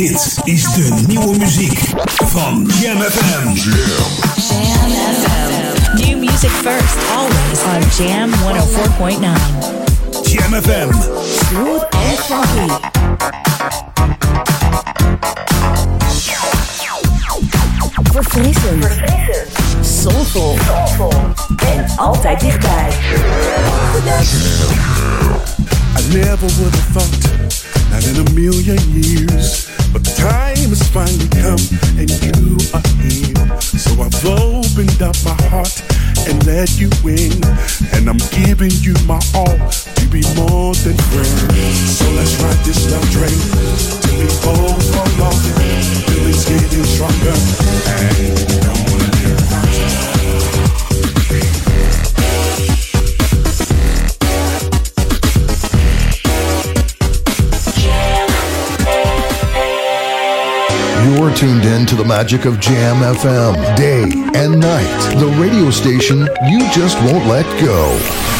Dit is de nieuwe muziek van Jam FM. Jam FM. New music first, always on Jam 104.9. Jam FM. Smooth and funky. Verfrissend. Soulful. En altijd dichtbij. I never would have thought, not in a million years. But the time has finally come, and you are here. So I've opened up my heart and let you in. And I'm giving you my all to be more than friends. So let's ride this love train till we both fall off. Till it's getting stronger. And don't wanna hear You're tuned in to the magic of Jam FM, day and night. The radio station you just won't let go.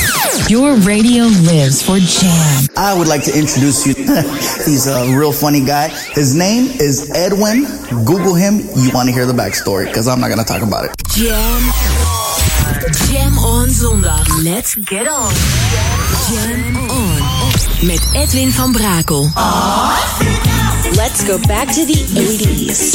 Your radio lives for Jam. I would like to introduce you. He's a real funny guy. His name is Edwin. Google him. You want to hear the backstory because I'm not going to talk about it. Jam. Jam on zondag. Let's get on. Jam on. Met Edwin van Brakel. Let's go back to the 80s.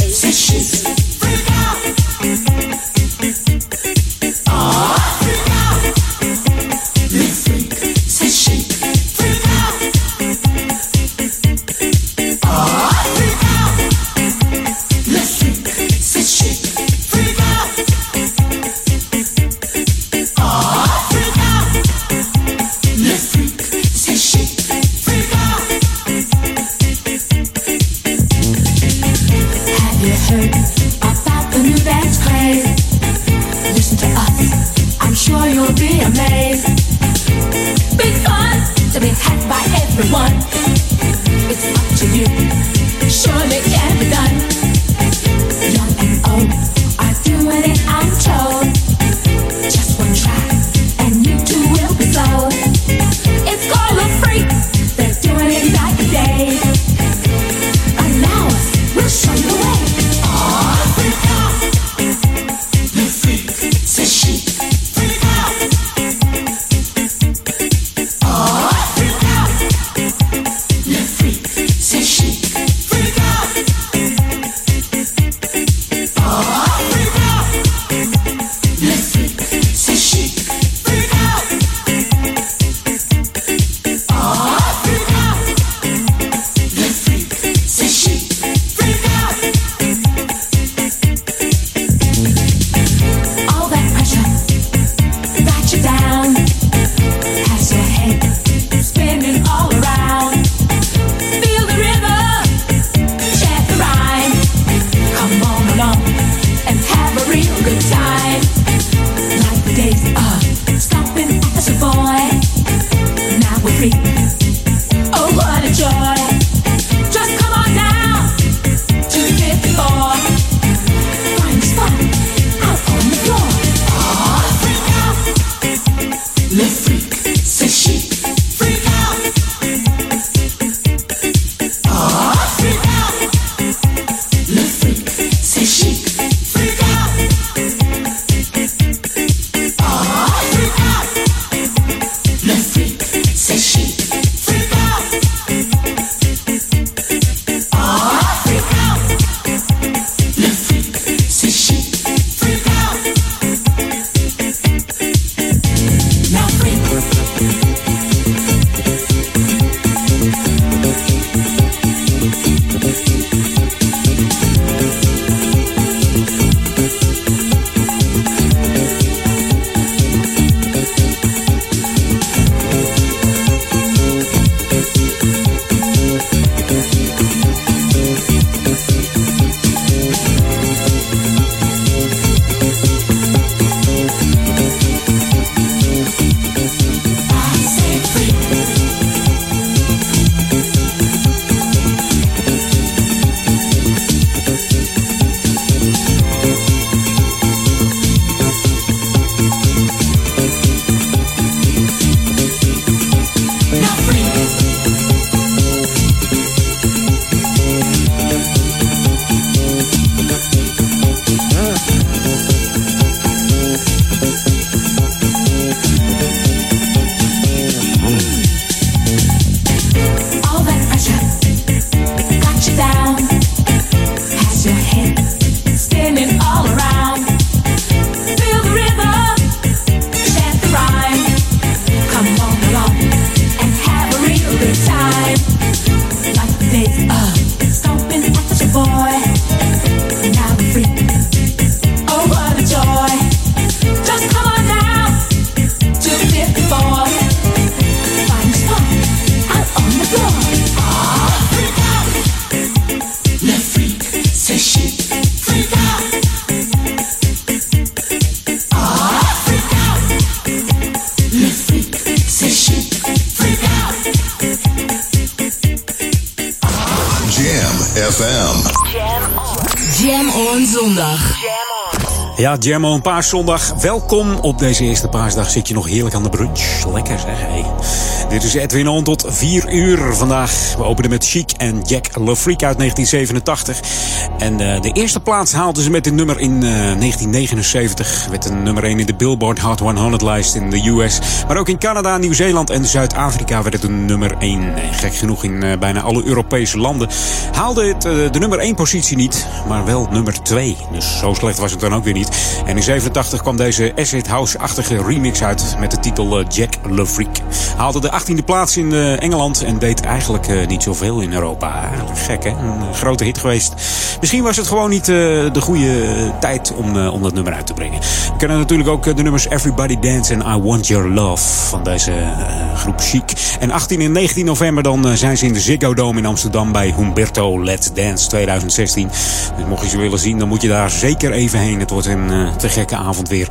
Ja, on Paaszondag. Welkom op deze eerste paasdag. Zit je nog heerlijk aan de brunch. Lekker zeg. Hey. Dit is Edwin On tot 4 uur vandaag. We openen met Chic en Jack LaFreak uit 1987. En uh, de eerste plaats haalden ze met dit nummer in uh, 1979. Werd een nummer 1 in de Billboard Hot 100 lijst in de US. Maar ook in Canada, Nieuw-Zeeland en Zuid-Afrika werd het een nummer 1. Gek genoeg in uh, bijna alle Europese landen. Haalde het de nummer 1 positie niet, maar wel nummer 2. Dus zo slecht was het dan ook weer niet. En in 87 kwam deze acid house-achtige remix uit met de titel Jack LaFreak. Haalde de 18e plaats in Engeland en deed eigenlijk niet zoveel in Europa. Gek hè, een grote hit geweest. Misschien was het gewoon niet uh, de goede tijd om, uh, om dat nummer uit te brengen. We kennen natuurlijk ook de nummers Everybody Dance en I Want Your Love van deze groep Chic. En 18 en 19 november dan zijn ze in de Ziggo Dome in Amsterdam bij Humberto Let's Dance 2016. Dus mocht je ze willen zien, dan moet je daar zeker even heen. Het wordt een te gekke avond weer.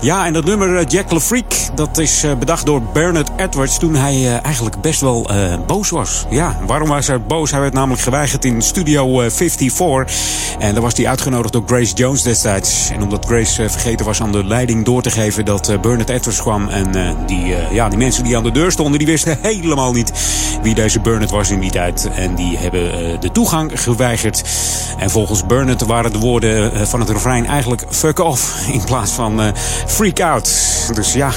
Ja, en dat nummer Jack LaFreak, dat is bedacht door Bernard Edwards toen hij eigenlijk best wel boos was. Ja, waarom was hij boos? Hij werd namelijk geweigerd in Studio 54. En daar was hij uitgenodigd door Grace Jones destijds. En omdat Grace vergeten was aan de leiding door te geven dat Bernard Edwards kwam. En die, ja, die mensen die aan de deur stonden, die wisten helemaal niet wie deze Bernard was in die tijd. En die hebben de toegang geweigerd. En volgens Bernard waren de woorden van het refrein eigenlijk fuck off in plaats van freak out. Dus ja,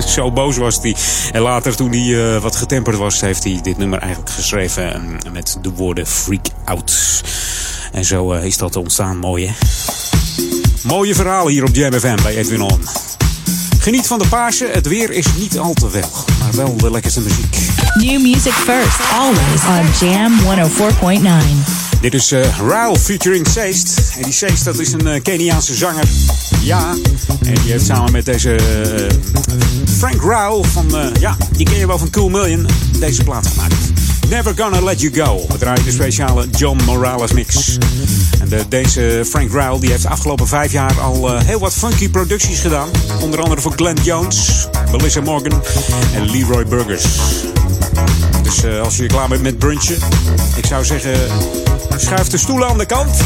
zo boos was hij. En later, toen hij uh, wat getemperd was, heeft hij dit nummer eigenlijk geschreven met de woorden freak out. En zo uh, is dat ontstaan. Mooi? Mooie verhalen hier op Jam FM bij Edwin On. Geniet van de Pasen. Het weer is niet al te wel, maar wel de lekkerste muziek. New music first, always on Jam 104.9. Dit is uh, Raul featuring Seist. En die Seist, dat is een uh, Keniaanse zanger. Ja, en die heeft samen met deze uh, Frank Raul van, ja, die ken je wel van Cool Million, deze plaat gemaakt. Never Gonna Let You Go. We draaien de speciale John Morales mix. En de, deze Frank Raul die heeft de afgelopen vijf jaar al heel wat funky producties gedaan. Onder andere voor Glenn Jones, Melissa Morgan en Leroy Burgers. Dus als je klaar bent met brunchen, ik zou zeggen... Schuif de stoelen aan de kant.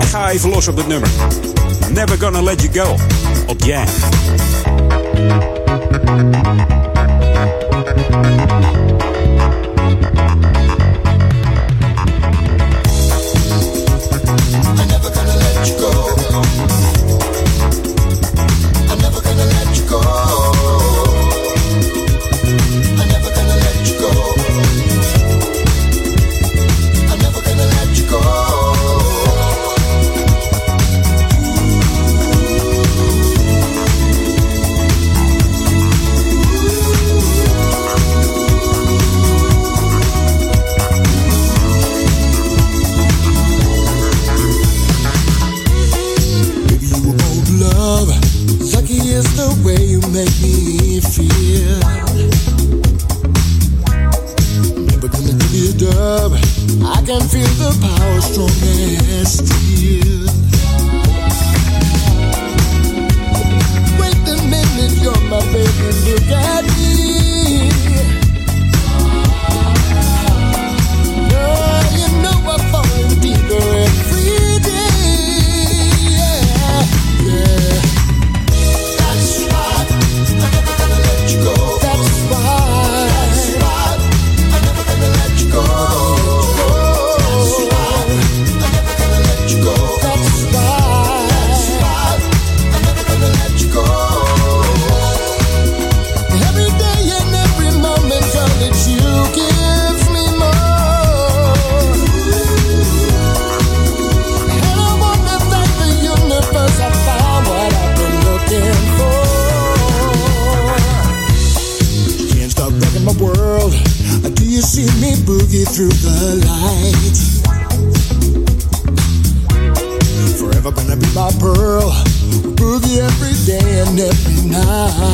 En ga even los op het nummer. Never gonna let you go. Op Jam. every night.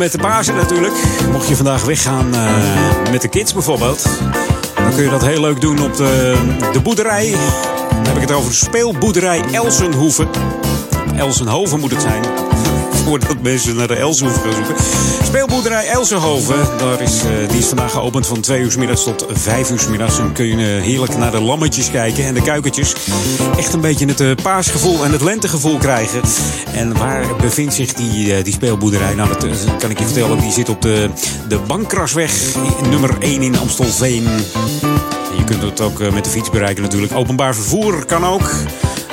Met de Pasen natuurlijk. Mocht je vandaag weggaan uh, met de kids bijvoorbeeld, dan kun je dat heel leuk doen op de, de boerderij. Dan heb ik het over de speelboerderij Elsenhoeven. Elsenhoven moet het zijn. Voordat mensen naar de Elsenhoeven gaan zoeken. Speelboerderij Elsenhoven, daar is, uh, die is vandaag geopend van 2 uur middags tot 5 uur middags. En kun je uh, heerlijk naar de lammetjes kijken en de kuikentjes. Echt een beetje het uh, paasgevoel en het lentegevoel krijgen. En waar bevindt zich die, die speelboerderij? Nou, dat kan ik je vertellen. Die zit op de, de Bankrasweg, nummer 1 in Amstelveen. Je kunt het ook met de fiets bereiken natuurlijk. Openbaar vervoer kan ook.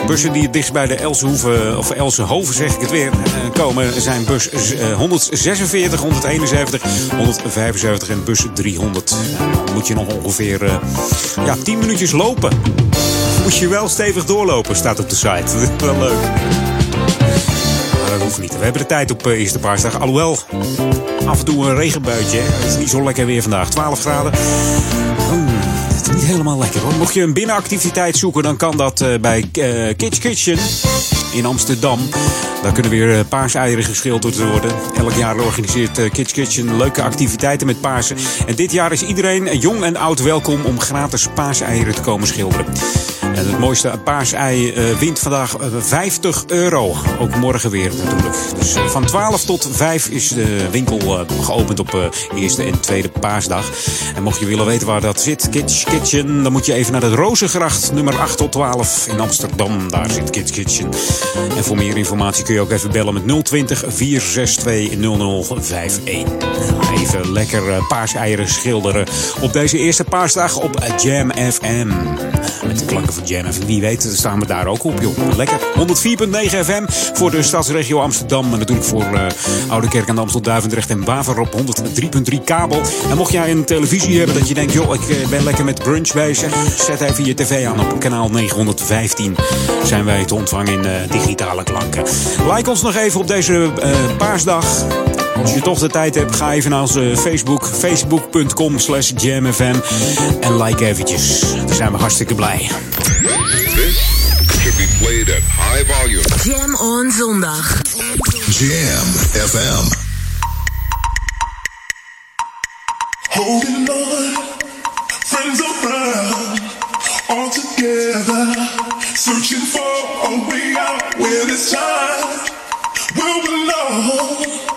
Bussen die het dichtst bij de Elsenhoeven, of Elsenhoven zeg ik het weer, komen zijn bus 146, 171, 175 en bus 300. Dan moet je nog ongeveer uh, ja, 10 minuutjes lopen. Moet je wel stevig doorlopen, staat op de site. Wel leuk. Maar dat hoeft niet. We hebben de tijd op uh, eerste paarsdag. Alhoewel, af en toe een regenbuitje. Het is niet zo lekker weer vandaag. 12 graden. Helemaal lekker hoor. Mocht je een binnenactiviteit zoeken, dan kan dat uh, bij uh, Kids Kitchen in Amsterdam. Daar kunnen weer paaseieren geschilderd worden. Elk jaar organiseert Kids Kitchen leuke activiteiten met Pasen. En dit jaar is iedereen, jong en oud, welkom om gratis paaseieren te komen schilderen. En het mooiste paasei uh, wint vandaag uh, 50 euro. Ook morgen weer natuurlijk. Dus uh, van 12 tot 5 is de winkel geopend op eerste en tweede paasdag. En mocht je willen weten waar dat zit, Kids Kitchen, dan moet je even naar de Rozengracht, nummer 8 tot 12 in Amsterdam. Daar zit Kids Kitchen. En voor meer informatie kun je ook even bellen met 020 462 0051. Even lekker paaseieren schilderen op deze eerste paasdag op Jam FM. Met de klanken van Jam FM. Wie weet, staan we daar ook op, joh. Lekker. 104.9 FM voor de stadsregio Amsterdam. En natuurlijk voor uh, Oude Kerk de Amstel, Duivendrecht en Baver op 103.3 kabel. En mocht jij een televisie hebben dat je denkt, joh, ik ben lekker met brunch bezig. Zet even je tv aan op kanaal 915. Zijn wij te ontvangen in uh, digitale klanken. Like ons nog even op deze uh, paasdag. Als je toch de tijd hebt, ga even naar onze Facebook. Facebook.com slash jamfm. En like eventjes. Daar zijn we hartstikke blij. This should be played at high volume. Jam on zondag. Jam FM. Holding on, friends around, all together, searching for a way out where this time will belong.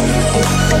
Thank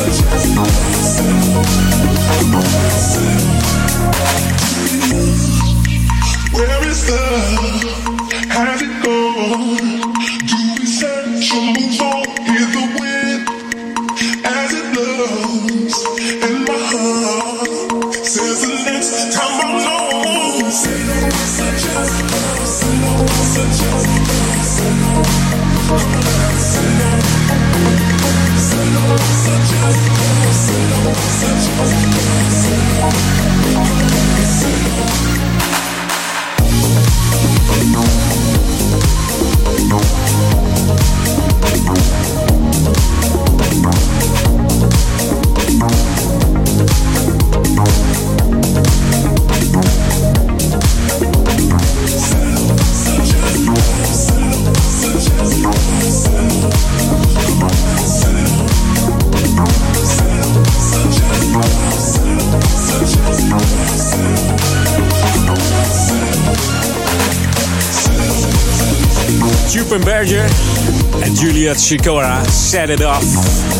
Where is love? have it gone? Sikora, Set It Off.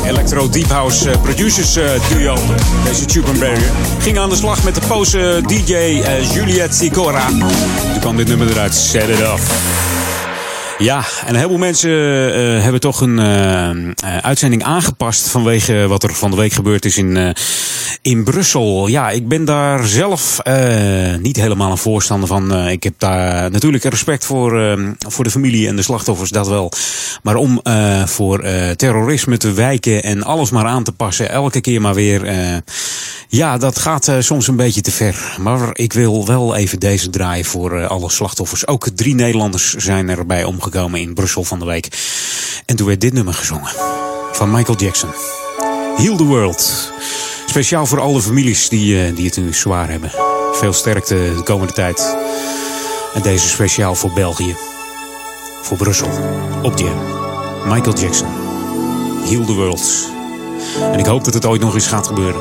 Electro Deep House eh, producers eh, duo. Deze Berger ging aan de slag met de pose DJ uh, Juliet Sikora. Toen kwam dit nummer eruit, Set It Off. Ja, en een heleboel mensen hebben toch een uitzending aangepast vanwege wat er van de week gebeurd is in, in Brussel. Ja, ik ben daar zelf niet helemaal een voorstander van. ik heb daar natuurlijk respect voor, voor de familie en de slachtoffers, dat wel. Maar om voor terrorisme te wijken en alles maar aan te passen, elke keer maar weer. ja, dat gaat soms een beetje te ver. Maar ik wil wel even deze draaien voor alle slachtoffers. Ook drie Nederlanders zijn erbij omgegaan in Brussel van de week. En toen werd dit nummer gezongen van Michael Jackson. Heal the World. Speciaal voor alle families die, uh, die het nu zwaar hebben. Veel sterkte de komende tijd. En deze speciaal voor België. Voor Brussel. Op Jam. Michael Jackson. Heal the World. En ik hoop dat het ooit nog eens gaat gebeuren.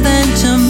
than to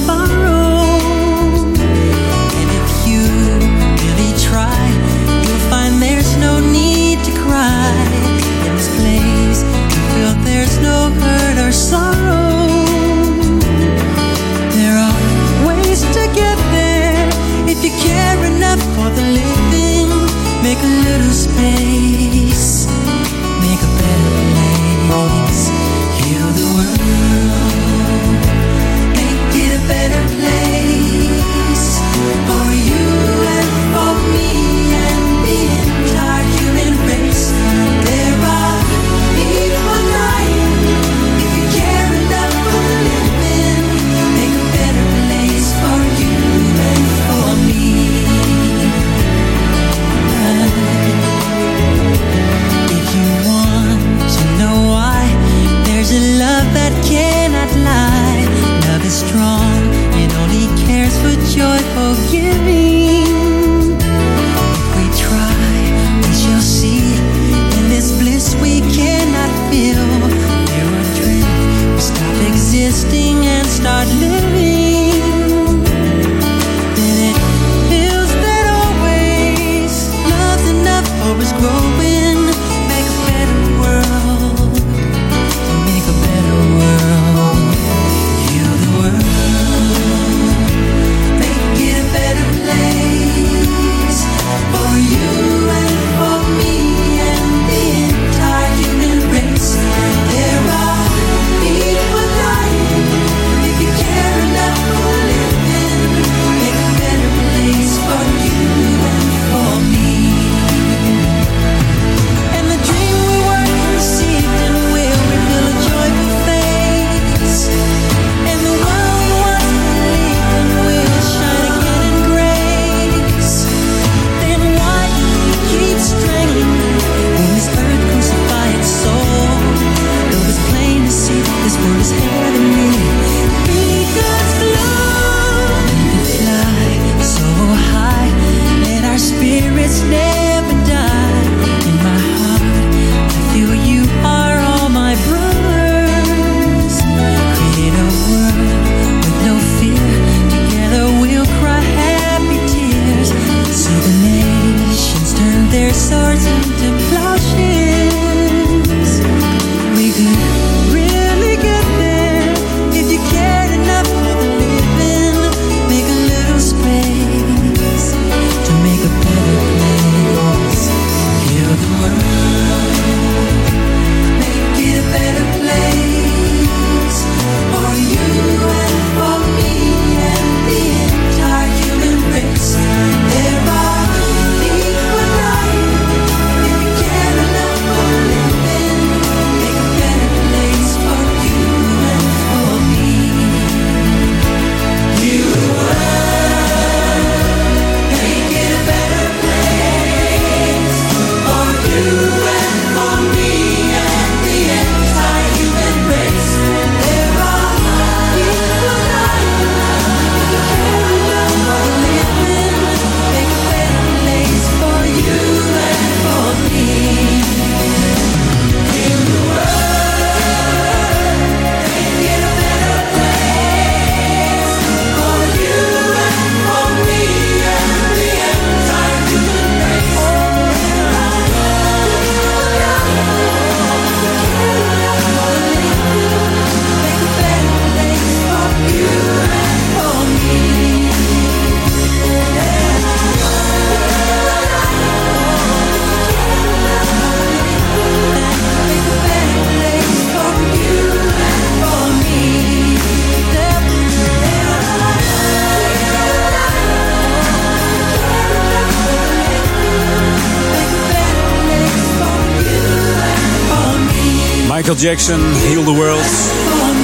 Jackson, Heal the World.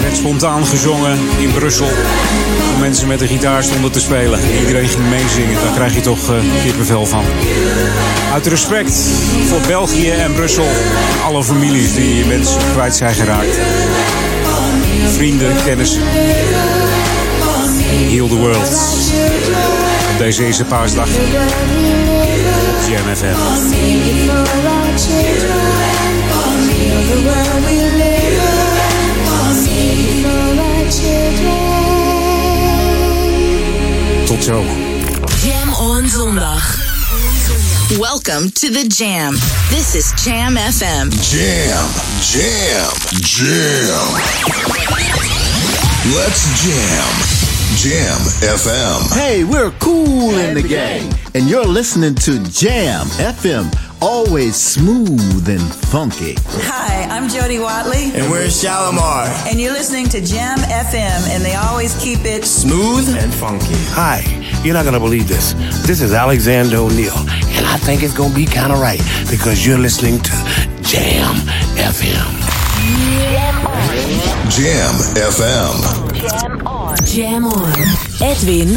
Werd spontaan gezongen in Brussel. Waar mensen met de gitaar stonden te spelen. Iedereen ging meezingen. Daar krijg je toch uh, kippenvel van. Uit respect voor België en Brussel. Alle families die mensen kwijt zijn geraakt. Vrienden, kennissen. Heal the World. Op deze eerste paasdag. FM. Tot zo. Jam on zondag. Welcome to the Jam. This is Jam FM. Jam, jam, jam. Let's jam. Jam FM. Hey, we're cool in the game, and you're listening to Jam FM. Always smooth and funky. Hi, I'm Jody Watley. And we're Shalimar. And you're listening to Jam FM, and they always keep it smooth and funky. Hi, you're not going to believe this. This is Alexander O'Neill, and I think it's going to be kind of right because you're listening to Jam FM. Jam FM. Jam on. Jam on. Edwin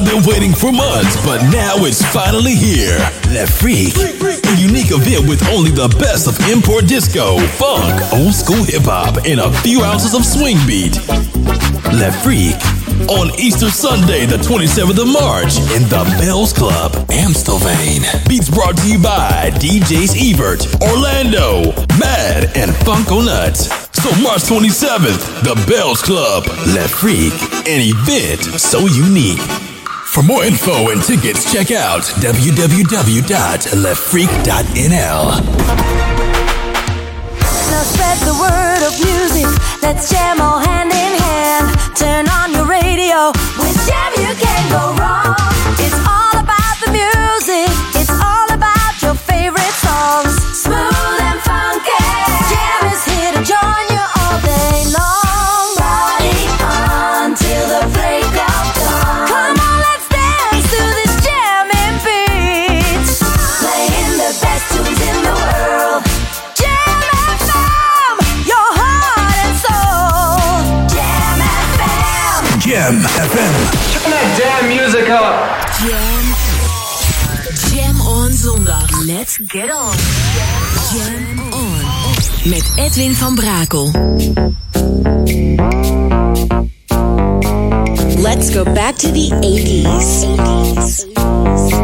have been waiting for months, but now it's finally here. Le Freak, a unique event with only the best of import disco, funk, old school hip hop, and a few ounces of swing beat. Le Freak on Easter Sunday, the 27th of March, in the Bells Club, Amstelveen. Beats brought to you by DJs Ebert, Orlando, Mad, and Funko Nuts. So March 27th, the Bells Club, Le Freak, an event so unique. For more info and tickets, check out www.lefreak.nl. Now spread the word of music. Let's jam all hand in hand. Turn on your radio. With jam, you can't go wrong. Jam FM. Turn that damn music up. Jam. Jam on zondag. Let's get on. Jam on. Met Edwin van Brakel. Let's go back to the 80s. 80s.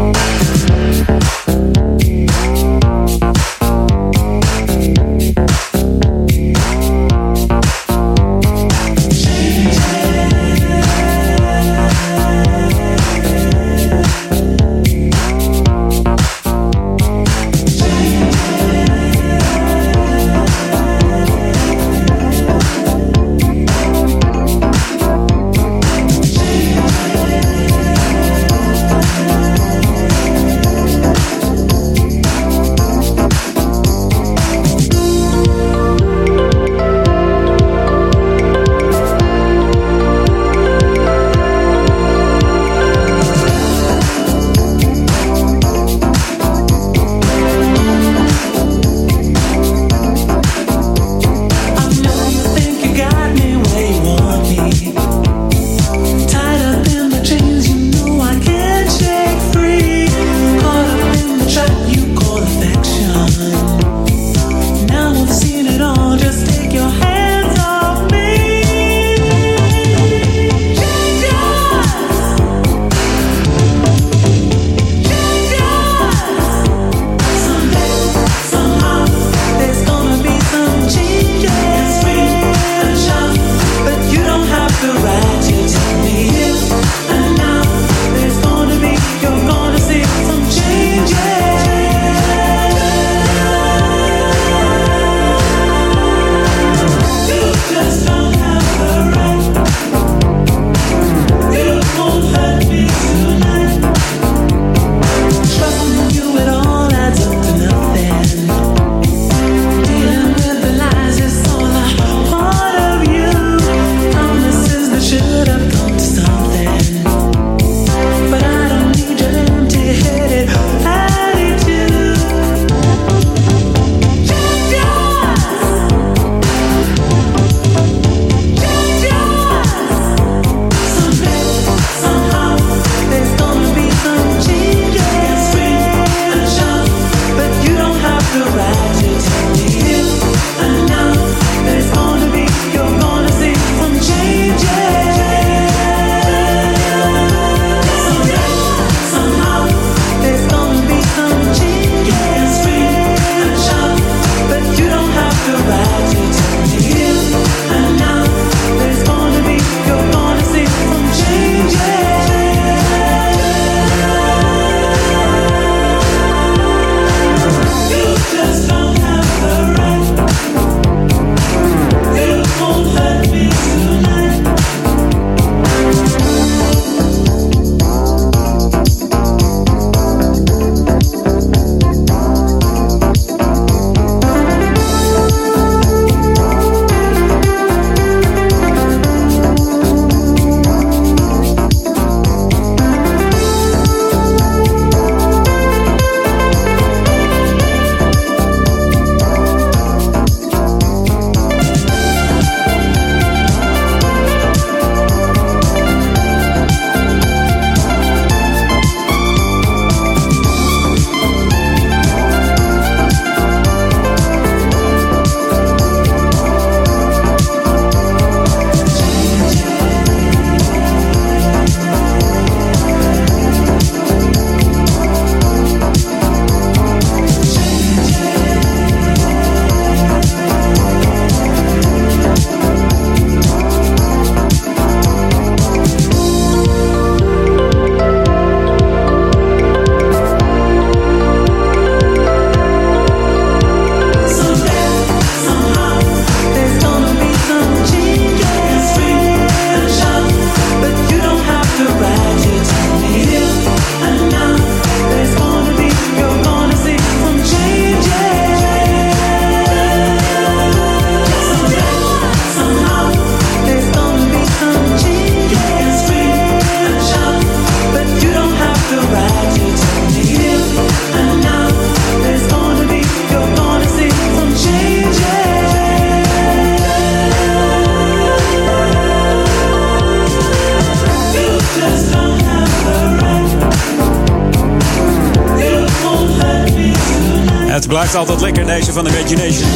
Imagination.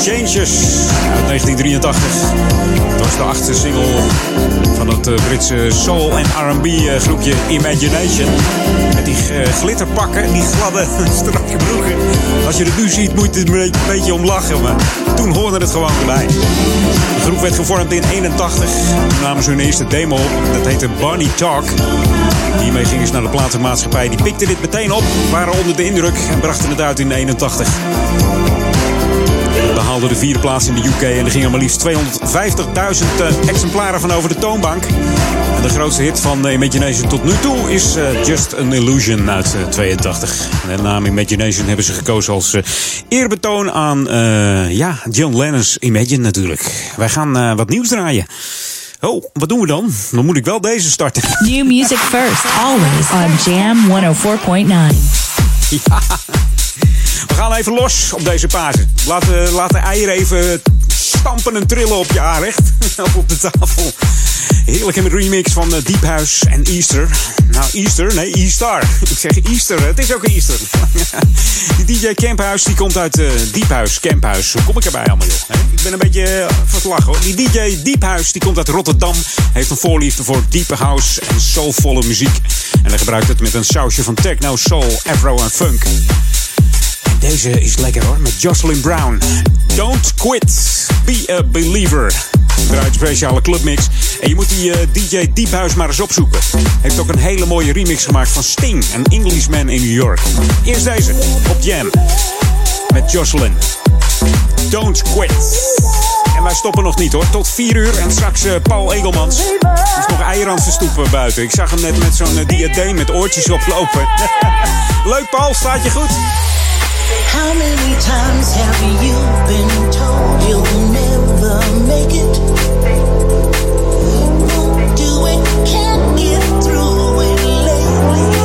Changes uit 1983. Dat was de achtste single van het eh, Britse soul- en R&B eh, groepje Imagination. Met die eh, glitterpakken, die gladde strakke broeken. Als je het nu ziet, moet je er een beetje om lachen. Maar toen hoorde het gewoon erbij. De groep werd gevormd in 81. Toen namen ze hun eerste demo. Dat heette Barney Talk. Hiermee gingen ze naar de platenmaatschappij. Die pikte dit meteen op, waren onder de indruk en brachten het uit in 81. We behaalden de vierde plaats in de UK en er gingen maar liefst 250.000 eh, exemplaren van over de toonbank. En de grootste hit van Imagination tot nu toe is eh, Just an Illusion uit eh, 82. En de naam Imagination hebben ze gekozen als eh, eerbetoon aan eh, ja, John Lennon's Imagine natuurlijk. Wij gaan eh, wat nieuws draaien. Oh, wat doen we dan? Dan moet ik wel deze starten. New music first, always on Jam 104.9. Ja. Gaan even los op deze Pasen. Laat, eh, laat de eieren even stampen en trillen op je aanrecht. of op de tafel. Heerlijke remix van eh, Deep House en Easter. Nou, Easter? Nee, Easter. Ik zeg Easter. Het is ook Easter. die DJ Camphouse die komt uit eh Deep House, Camphouse. Hoe kom ik erbij allemaal, joh? Ik ben een beetje eh, van het lachen, hoor. Die DJ Deep House die komt uit Rotterdam. Heeft een voorliefde voor diepe house en soulvolle muziek. En hij gebruikt het met een sausje van techno, soul, afro en funk. Deze is lekker hoor, met Jocelyn Brown. Don't quit, be a believer. Draait speciale clubmix. En je moet die eh, DJ Deep House maar eens opzoeken. Heeft ook een hele mooie remix gemaakt van Sting, een Englishman in New York. Eerst deze, op Jam. Met Jocelyn. Don't quit. En wij stoppen nog niet hoor, tot 4 uur. En straks eh, Paul Egelmans. Die is nog eieren aan zijn stoep eh, buiten. Ik zag hem net met zo'n eh, diadeem met oortjes oplopen. Leuk Paul, staat je goed? How many times have you been told you'll never make it? Won't do it, can't get through it lately.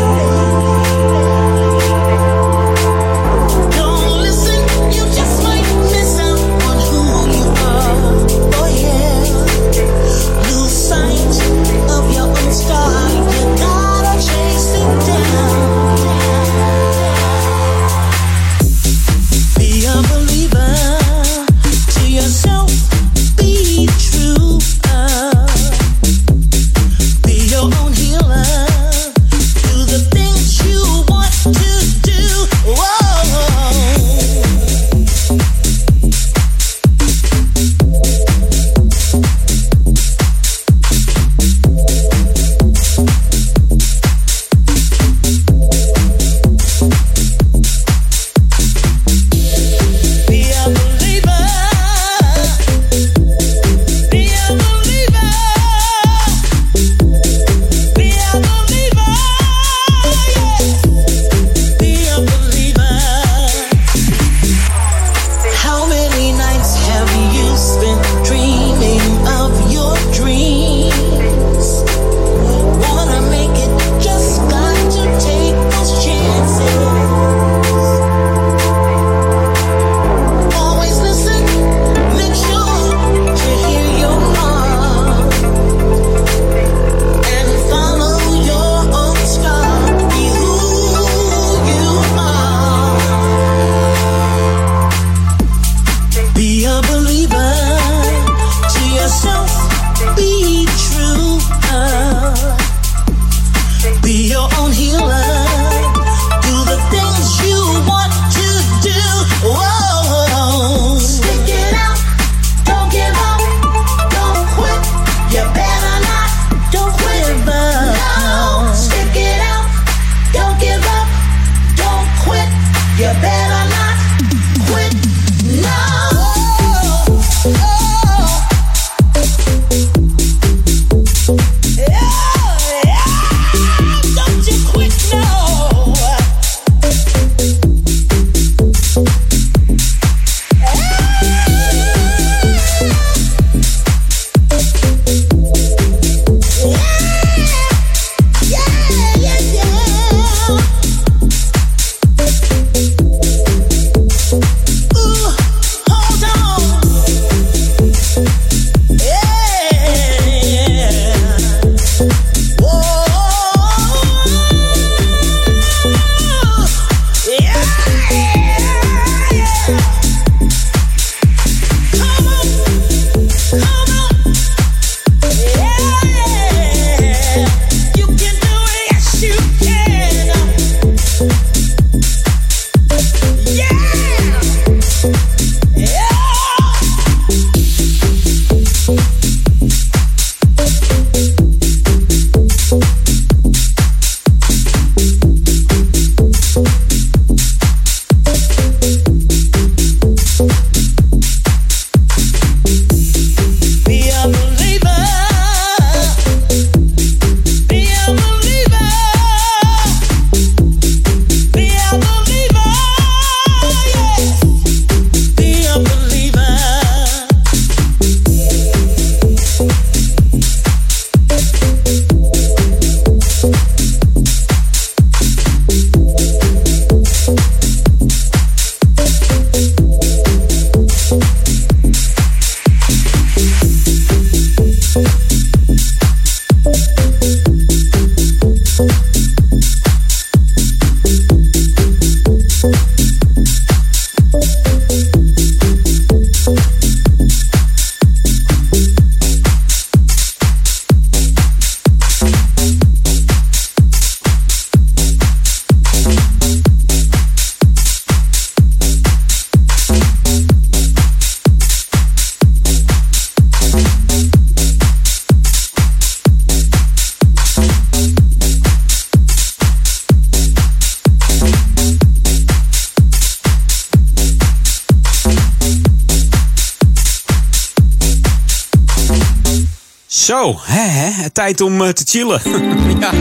Tijd om eh, te chillen. ja.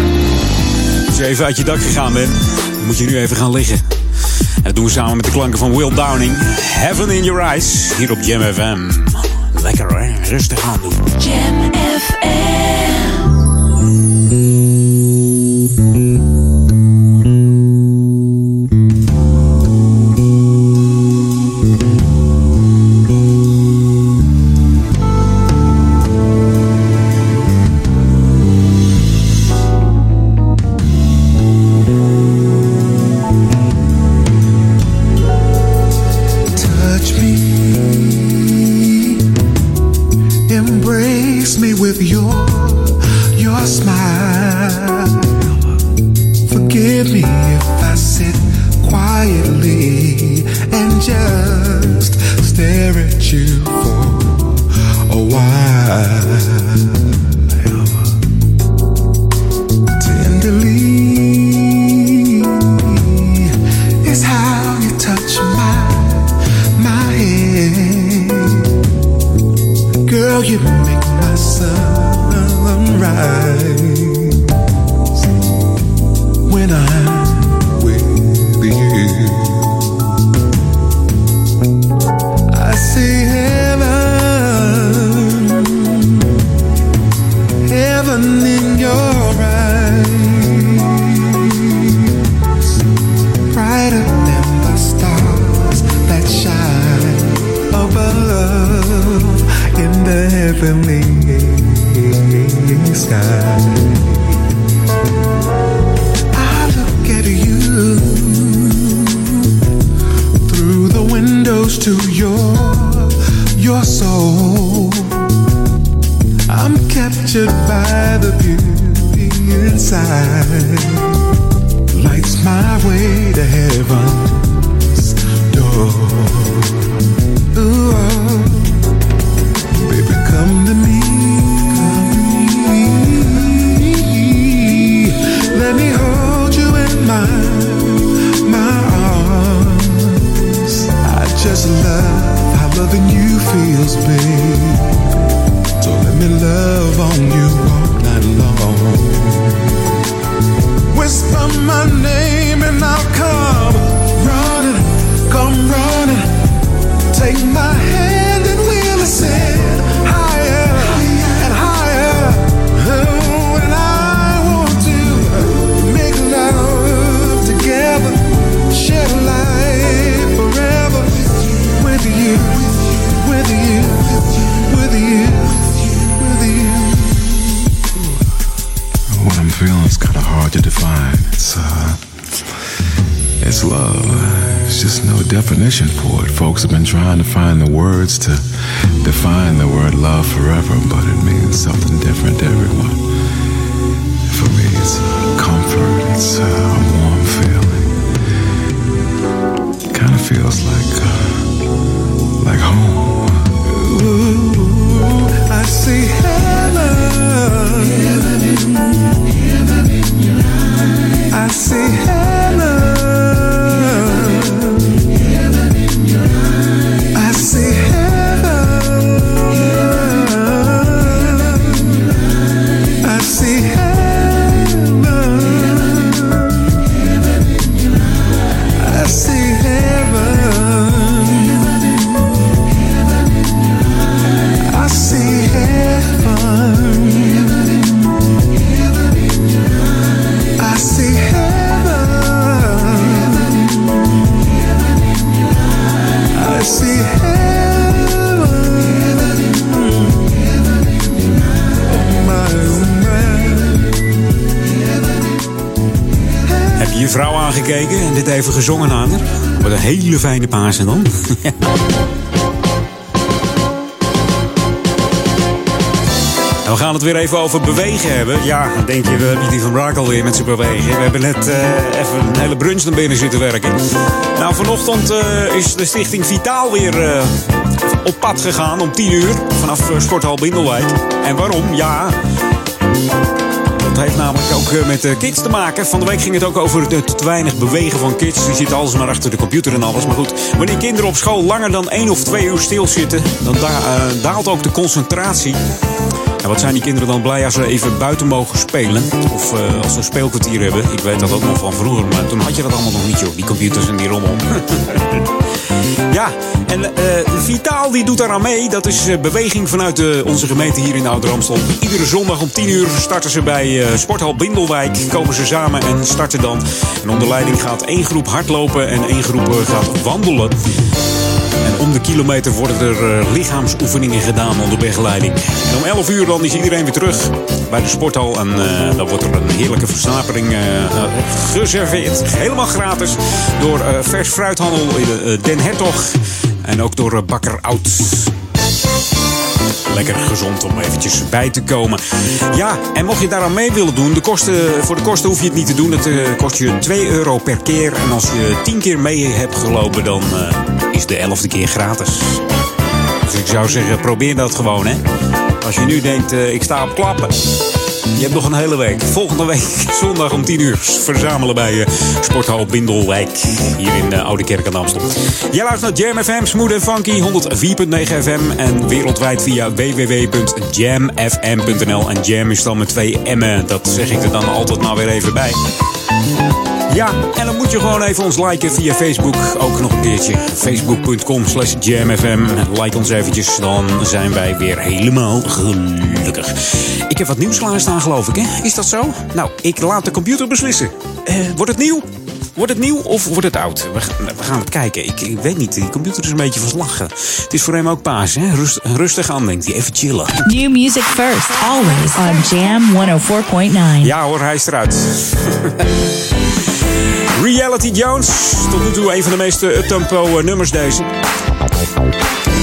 Als je even uit je dak gegaan bent, moet je nu even gaan liggen. En dat doen we samen met de klanken van Will Downing. Heaven in Your Eyes, hier op Jam FM. Lekker hè, rustig aan doen. Something different to everyone. For me, it's a comfort. It's a warm feeling. Kind of feels like uh, like home. Ooh, I see heaven. Heaven in, heaven in. I see heaven. Een hele fijne paas en dan. We gaan het weer even over bewegen hebben. Ja, dan denk je, we hebben die van Braak alweer met zijn bewegen. We hebben net eh, even een hele brunch naar binnen zitten werken. Nou, vanochtend eh, is de stichting Vitaal weer eh, op pad gegaan om 10 uur. Vanaf Sporthal Bindelwijk. En waarom? Ja, dat heeft namelijk ook eh, met de kids te maken. Van de week ging het ook over het te weinig bewegen van kids. Die zitten alles maar achter de computer en alles. Maar goed, wanneer kinderen op school langer dan één of twee uur stilzitten... dan da- eh, daalt ook de concentratie. En wat zijn die kinderen dan blij als ze even buiten mogen spelen? Of eh, als ze een speelkwartier hebben. Ik weet dat ook nog van vroeger, maar toen had je dat allemaal nog niet, joh. Die computers en die rommel. ja, en eh, Vitaal die doet daaraan mee. Dat is eh, beweging vanuit eh, onze gemeente hier in Ouder Amstel. Iedere zondag om 10 uur starten ze bij Sporthal Bindelwijk. Komen ze samen en starten dan. En onder leiding gaat één groep hardlopen en één groep gaat wandelen. Om de kilometer worden er eh, lichaamsoefeningen gedaan onder begeleiding. Om 11 uur dan is iedereen weer terug bij de sporthal. En eh, dan wordt er een heerlijke versnapering eh, geserveerd. Helemaal gratis door eh, Vers Fruithandel Den Hertog. En ook door Bakker Oud. Lekker gezond om eventjes bij te komen. Ja, en mocht je daaraan mee willen doen, de kosten, voor de kosten hoef je het niet te doen. Het kost je 2 euro per keer. En als je 10 keer mee hebt gelopen, dan is de 11e keer gratis. Dus ik zou zeggen, probeer dat gewoon, hè. Als je nu denkt, eh, ik sta op klappen. Je hebt nog een hele week. Volgende week, zondag om 10 uur, verzamelen bij eh, Sporthal Bindelwijk. Hier in uh, Oude Kerk aan Amstel. Jij luistert naar Jam FM, Smooth en Funky, 104.9 FM. En wereldwijd via www.jamfm.nl. En Jam is dan met twee M'en. Dat zeg ik er dan altijd maar weer even bij. Ja, en dan moet je gewoon even ons liken via Facebook. Ook nog een keertje. Facebook.com slash jamfm. Like ons eventjes, dan zijn wij weer helemaal gelukkig. Ik heb wat nieuws klaarstaan, geloof ik, hè? Is dat zo? Nou, ik laat de computer beslissen. Eh, wordt het nieuw? Wordt het nieuw of wordt het oud? We, gaan- we gaan het kijken. Ik, ik weet niet, die computer is een beetje verslagen. Het is voor hem ook paas, hè? Rust, rustig aan, denkt hij. Even chillen. New music first, always on Jam 104.9. Ja hoor, hij is eruit. Reality Jones. Tot nu toe een van de meest eh, uptempo eh, nummers deze.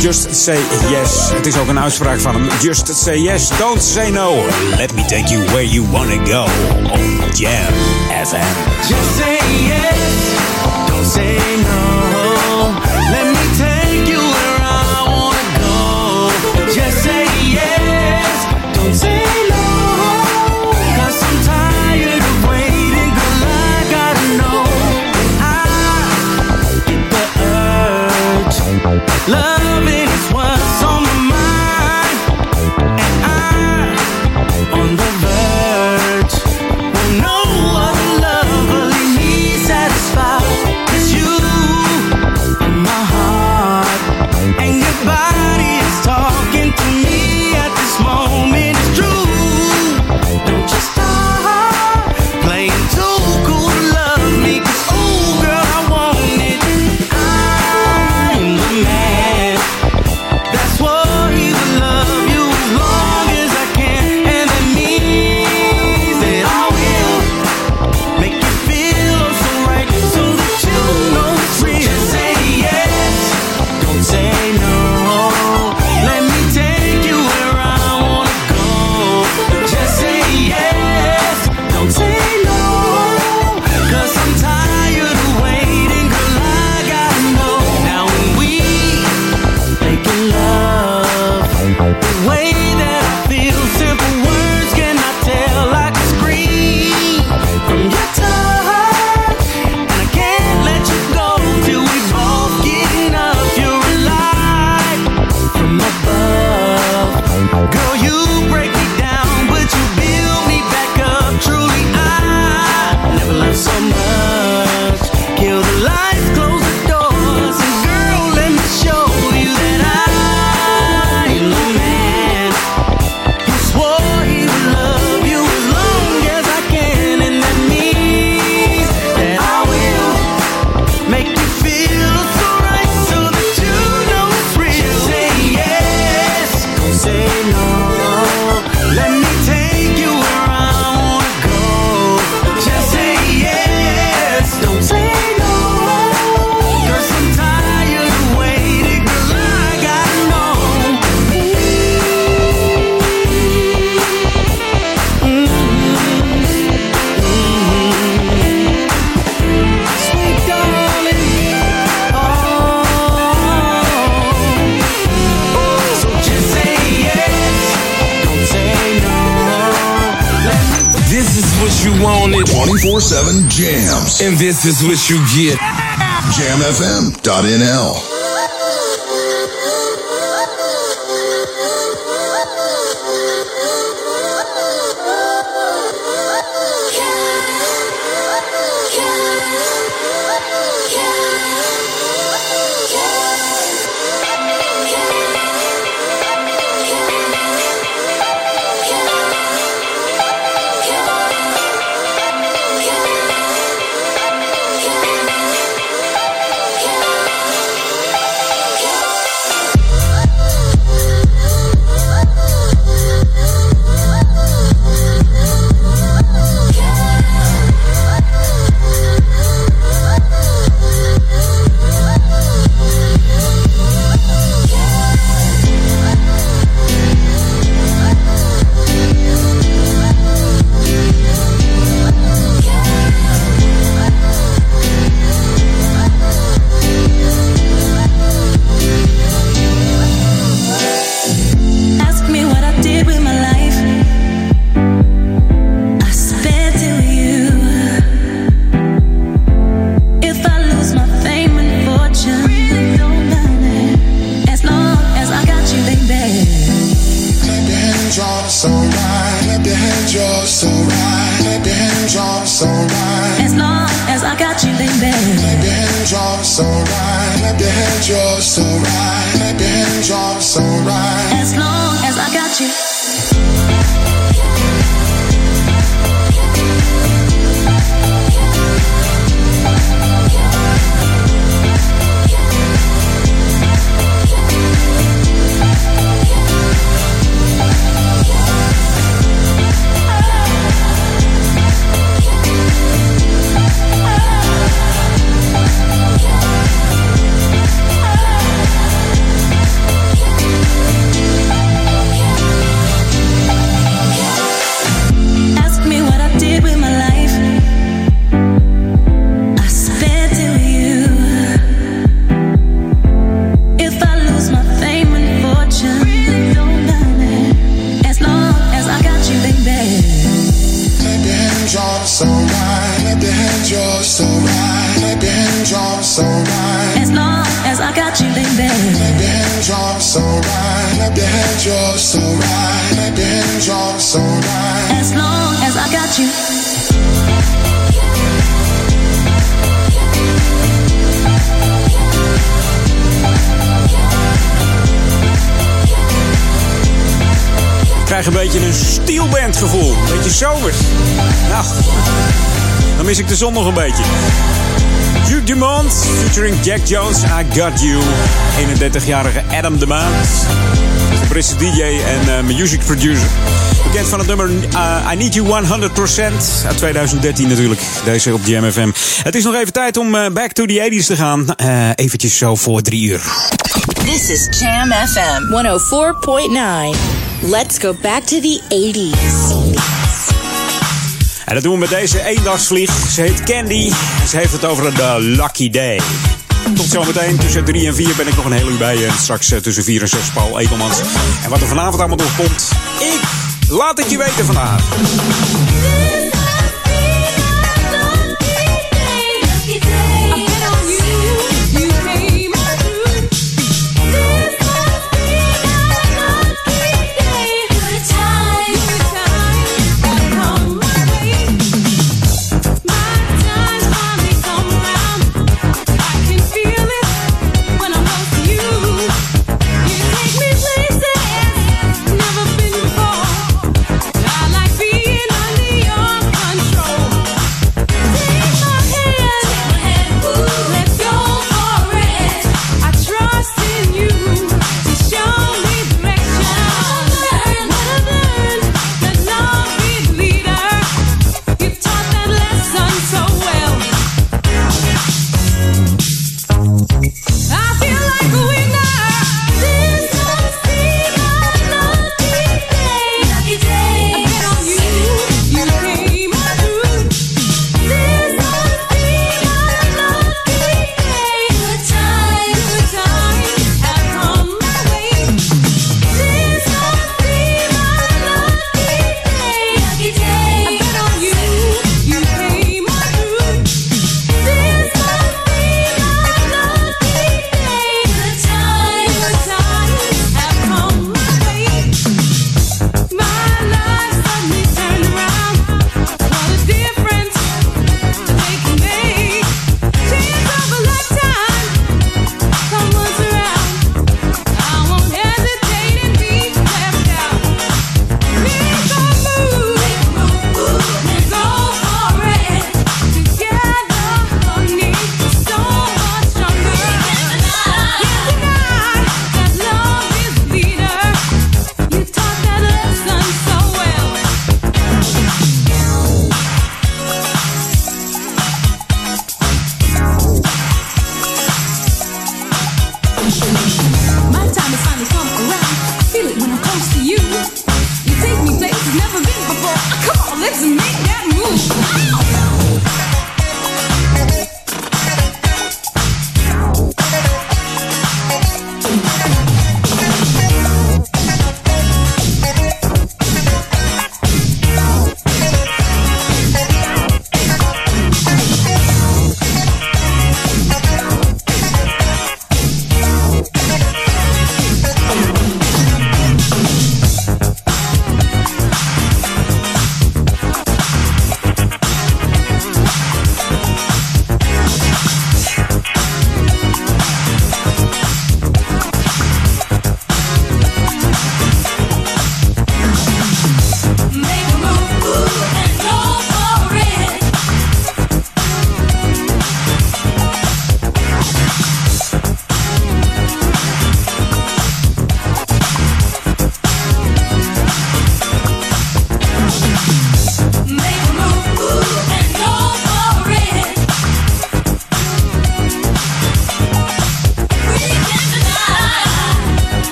Just say yes. Het is ook een uitspraak van hem. Just say yes, don't say no. Let me take you where you wanna go. On Jam FM. Just say yes, don't say no. 7 jams. And this is what you get. JamFM.nl. de zon nog een beetje. Duke Dumont featuring Jack Jones, I Got You. 31-jarige Adam Dumont. Een Britse DJ en eh, music producer. Bekend van het nummer eh, I Need You 100%. Uit 2013 natuurlijk. Deze op GMFM. Het is nog even tijd om eh, back to the 80s te gaan. Eventjes zo voor drie uur. This is Jam FM 104.9. Let's go back to the 80s. En dat doen we met deze eendagsvlieg. Ze heet Candy en ze heeft het over de Lucky Day. Tot zometeen tussen 3 en 4 ben ik nog een heel uur bij. En straks eh, tussen 4 en 6 Paul Ekelmans. En wat er vanavond allemaal nog ik laat het je weten vanavond.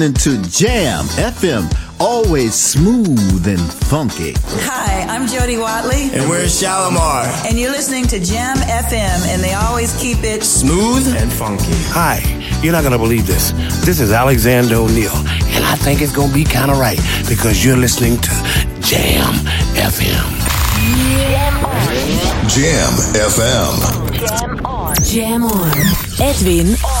Listening to Jam FM, always smooth and funky. Hi, I'm Jody Watley. And we're Shalimar. And you're listening to Jam FM, and they always keep it Smooth and funky. Hi, you're not gonna believe this. This is Alexander O'Neill, and I think it's gonna be kind of right because you're listening to Jam FM. Jam FM. Jam on. Jam on. Edwin on.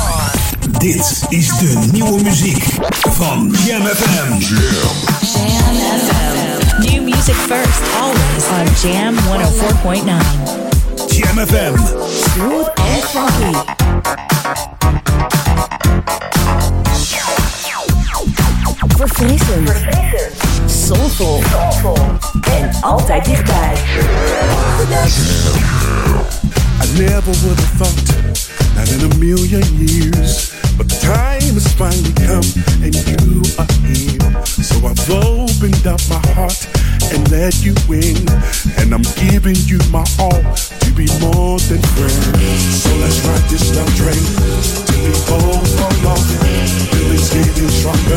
Dit is de nieuwe muziek van Jam FM. Jam FM. New music first, always on Jam 104.9. Jam FM. Smooth and funky. Verfrissend. Soulful. En altijd dichtbij. I never would have thought, not in a million years. But the time has finally come, and you are here. So I've opened up my heart and let you in. And I'm giving you my all to be more than friends. So let's ride this love train till we both are lost. Feelings getting stronger,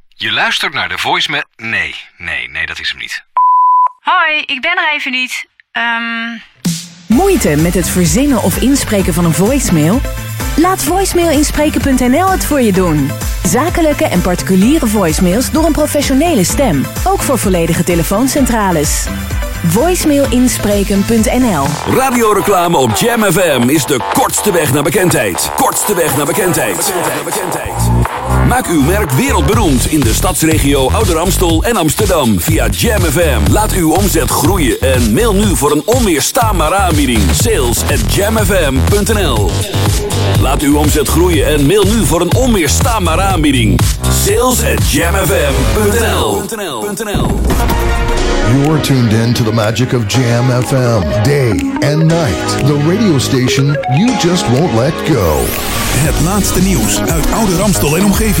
Je luistert naar de voicemail... Nee, nee, nee, dat is hem niet. Hoi, ik ben er even niet. Ehm, Moeite met het verzinnen of inspreken van een voicemail? Laat voicemailinspreken.nl het voor je doen. Zakelijke en particuliere voicemails door een professionele stem. Ook voor volledige telefooncentrales. Voicemailinspreken.nl Radioreclame op Jam FM is de kortste weg naar bekendheid. Kortste weg naar bekendheid. Maak uw merk wereldberoemd in de stadsregio Ouder Amstel en Amsterdam via Jam FM. Laat uw omzet groeien en mail nu voor een onweerstaanbare aanbieding. Sales at jamfm.nl Laat uw omzet groeien en mail nu voor een onweerstaanbare aanbieding. Sales at jamfm.nl You're tuned in to the magic of Jam FM. Day and night. The radio station you just won't let go. Het laatste nieuws uit Oude Ramstel en omgeving.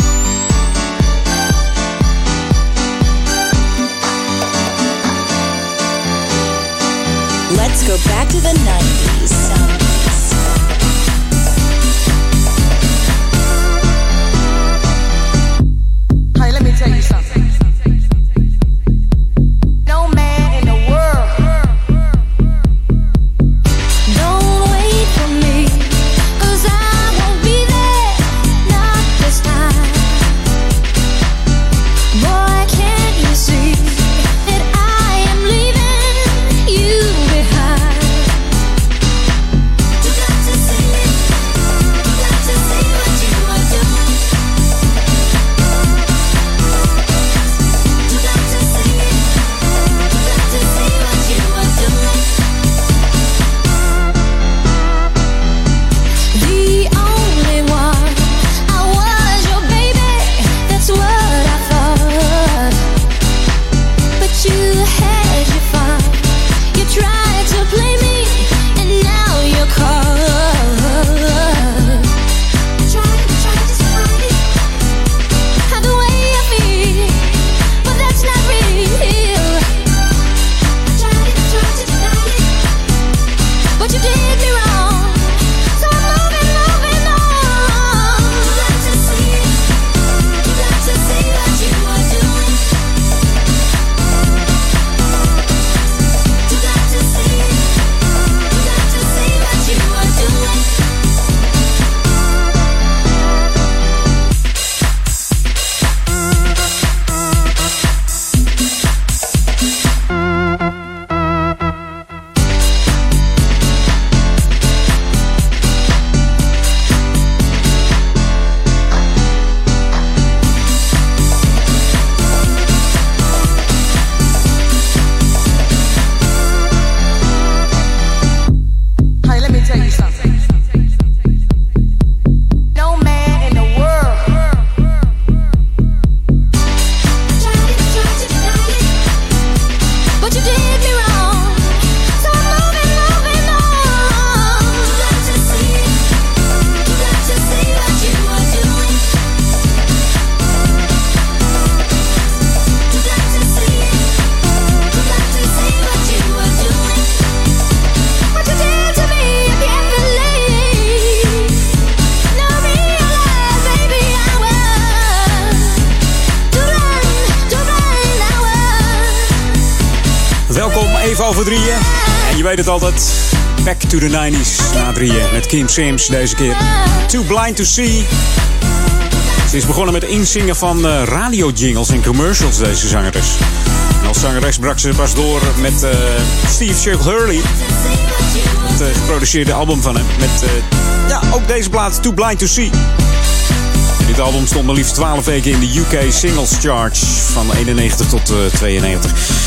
Let's go back to the 90s. Hey, let me tell you something. The 90s na drieën. Met Kim Sims deze keer. Too Blind to See. Ze is begonnen met inzingen van uh, radio-jingles en commercials, deze zangeres. En als zangeres brak ze pas door met uh, Steve Chuck Hurley. Het uh, geproduceerde album van hem. Met ja, ook deze plaat, Too Blind to See. Dit album stond maar liefst 12 weken in de UK Singles Chart van 91 tot 92.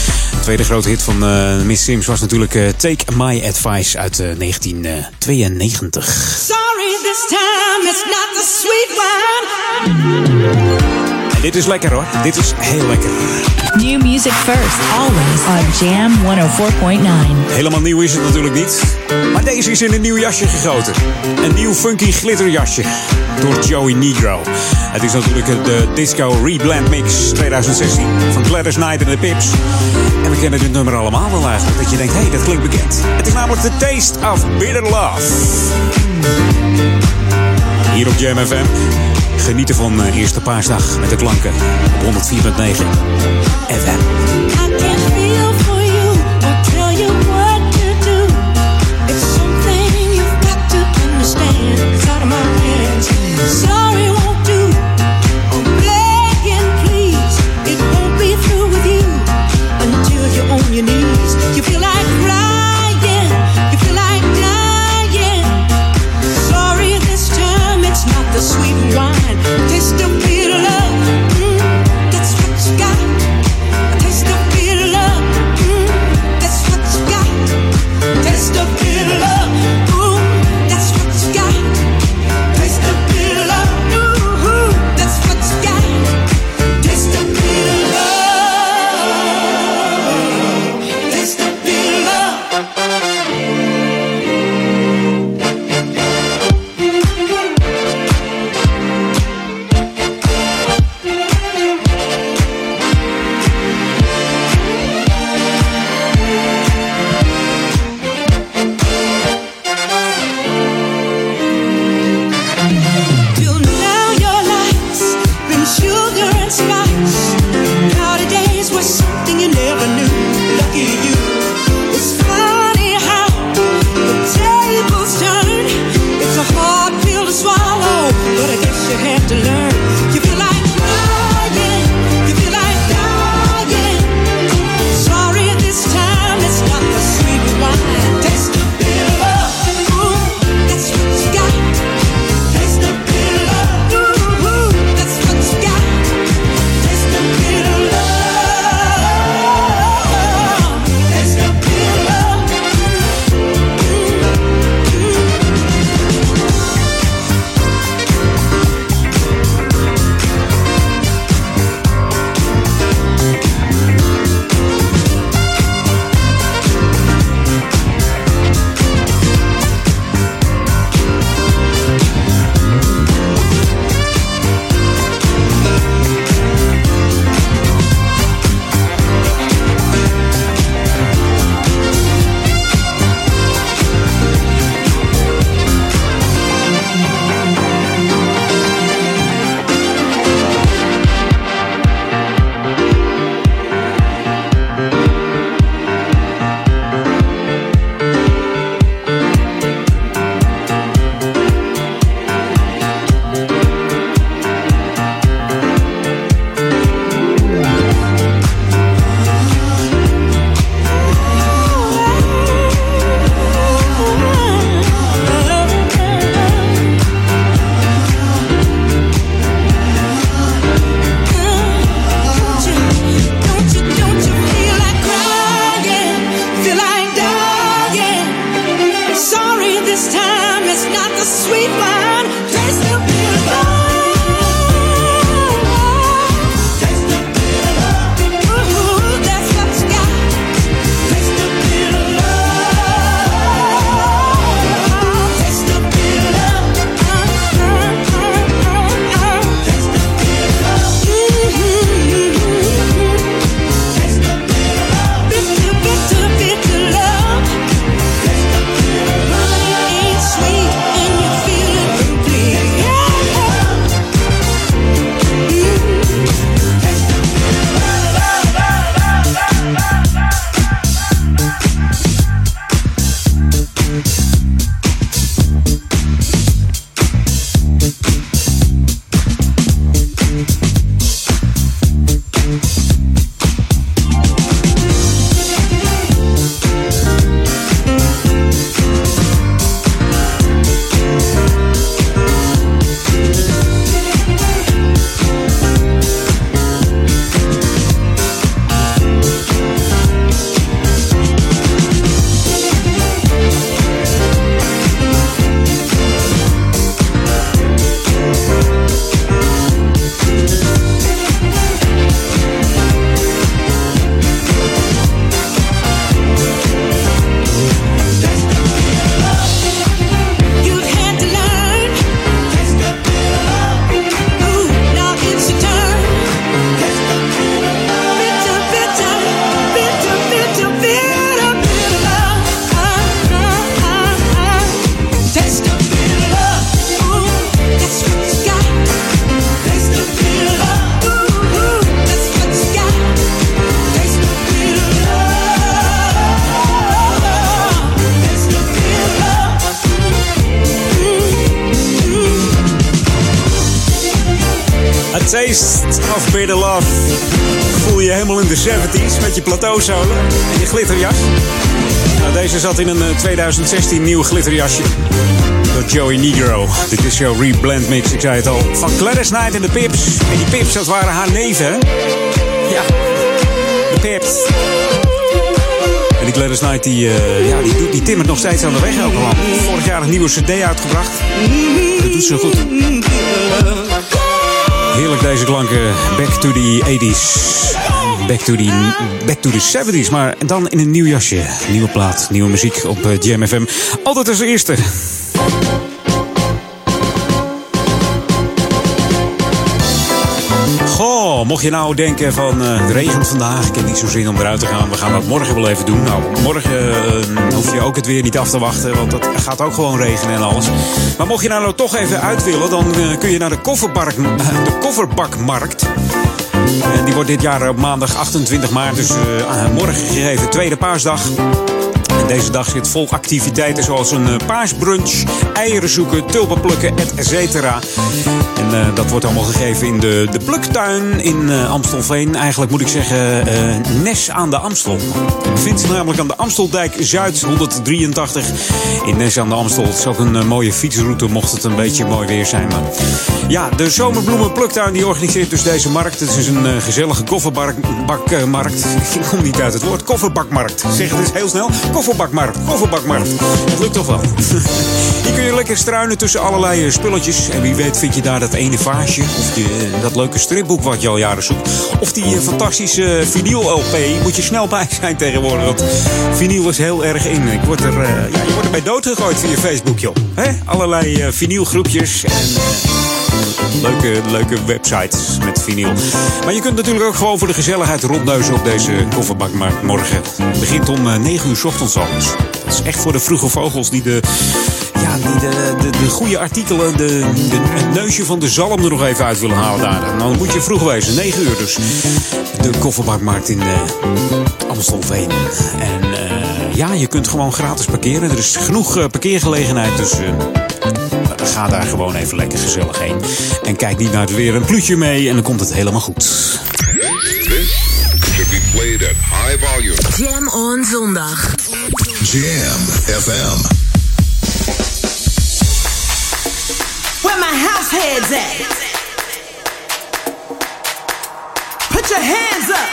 De tweede grote hit van uh, Miss Sims was natuurlijk uh, Take My Advice uit uh, 1992. Sorry, this time it's not the sweet one. En dit is lekker hoor. Dit is heel lekker. New music first, always on Jam 104.9. Helemaal nieuw is het natuurlijk niet. Maar deze is in een nieuw jasje gegoten. Een nieuw funky glitterjasje. Door Joey Negro. Het is natuurlijk de Disco Reblend Mix 2016 van Gladys Knight en de Pips. We kennen dit nummer allemaal wel eigenlijk. Dat je denkt, hé, hey, dat klinkt bekend. Het is namelijk The Taste of Bitter Love. Hier op Jam FM. Genieten van uh, Eerste Paasdag met de klanken op 104.9 FM. Plateauzolen en je glitterjas. Nou, deze zat in een eh, 2016 nieuw glitterjasje. Door Joey Negro. Dit is jouw reblend mix, ik zei het al. Van Gladys Knight en de Pips. En die Pips, dat waren haar neven? Ja, de Pips. En die Gladys Knight, die, eh, ja, die, die timmert nog steeds aan de weg elke land. Vorig jaar een nieuwe cd uitgebracht. Dat doet ze goed. Heerlijk deze klanken. Back to the 80s. Back to the, back to the 70s. Maar dan in een nieuw jasje. Nieuwe plaat, nieuwe muziek op eh, Jam FM. Altijd als eerste. Goh, mocht je nou denken van eh, het regent vandaag, ik heb niet zo zin om eruit te gaan. We gaan dat morgen wel even doen. Nou, morgen eh, hoef je ook het weer niet af te wachten, want het gaat ook gewoon regenen en alles. Maar mocht je nou, toch even uit willen, dan eh, kun je naar de, kofferbark, de kofferbakmarkt. En die wordt dit jaar op maandag 28 maart, dus eh, morgen gegeven, tweede paasdag. En deze dag zit vol activiteiten zoals een eh, paasbrunch, eieren zoeken, tulpen plukken, et cetera. En eh, dat wordt allemaal gegeven in de, de pluktuin in eh, Amstelveen. Eigenlijk moet ik zeggen eh, Nes aan de Amstel. Bevindt zich namelijk aan de Amsteldijk Zuid 183 in Nes aan de Amstel. Het is ook een eh, mooie fietsroute mocht het een beetje mooi weer zijn. Maar ja, de zomerbloemenpluktuin die organiseert dus deze markt. Het is een gezellige kofferbakmarkt. Ik kom niet uit het woord. Kofferbakmarkt. Zeg het eens heel snel. Kofferbakmarkt. Kofferbakmarkt. Het lukt toch wel. Hier kun je lekker struinen tussen allerlei spulletjes. En wie weet vind je daar dat ene vaasje. Of dat leuke stripboek wat je al jaren zoekt. Of die eh, fantastische vinyl-LP. Moet je snel bij zijn tegenwoordig. Want vinyl is heel erg in. Ik word er, eh, ja, je wordt erbij doodgegooid via Facebook, joh. Hè? Allerlei eh, vinylgroepjes. En, eh, Leuke, leuke websites met vinyl. Maar je kunt natuurlijk ook gewoon voor de gezelligheid rondneuzen op deze kofferbakmarkt morgen. Het begint om eh, 9 uur 's ochtends al. Dus dat is echt voor de vroege vogels die de, ja, die de, de, de goede artikelen, de, de, het neusje van de zalm er nog even uit willen halen daar. En dan moet je vroeg wezen, 9 uur dus. De kofferbakmarkt in eh, Amstelveen. En eh, ja, je kunt gewoon gratis parkeren. Er is genoeg eh, parkeergelegenheid, dus... eh, Ga daar gewoon even lekker gezellig heen. En kijk niet naar het weer een pluutje mee en dan komt het helemaal goed. This should be played at high volume. Jam on zondag. Jam FM. Heads at? Put your hands up.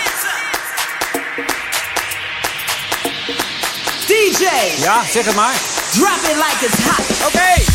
DJ. Ja, zeg het maar. Drop it like it's hot. Okay.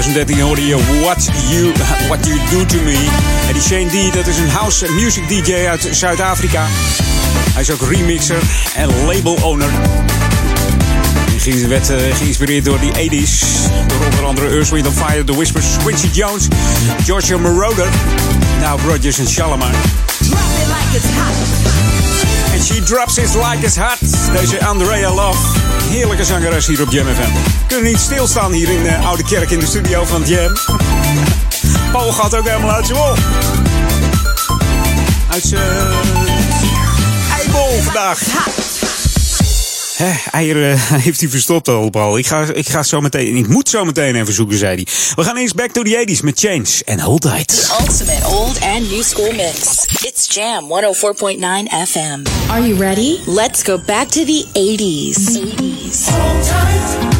2013 hoorde je What You, What you Do To Me. En die Shane D, dat is een house music DJ uit Zuid-Afrika. Hij is ook remixer en label owner. Hij werd uh, geïnspireerd door die 80s. Door onder andere Earth, Wind Fire, The Whispers, Quincy Jones, Georgia Moroder, Now Rogers en Shalimar. En She Drops It Like It's Hot. Deze Andrea Love. Heerlijke zangeres hier op Jam FM. Kunnen niet stilstaan hier in uh, Oude Kerk in de studio van Jam. Paul gaat ook helemaal uit zijn wol. Uit zijn eibol vandaag. Hè, eieren heeft hij verstopt al, Paul. Ik ga, ik ga zo meteen, ik moet zo meteen even zoeken, zei hij. We gaan eens back to the 80s met Change en Hold Tight. The ultimate old and new school mix. It's Jam 104.9 FM. Are you ready? Let's go back to the 80s. 80s. Hold tight.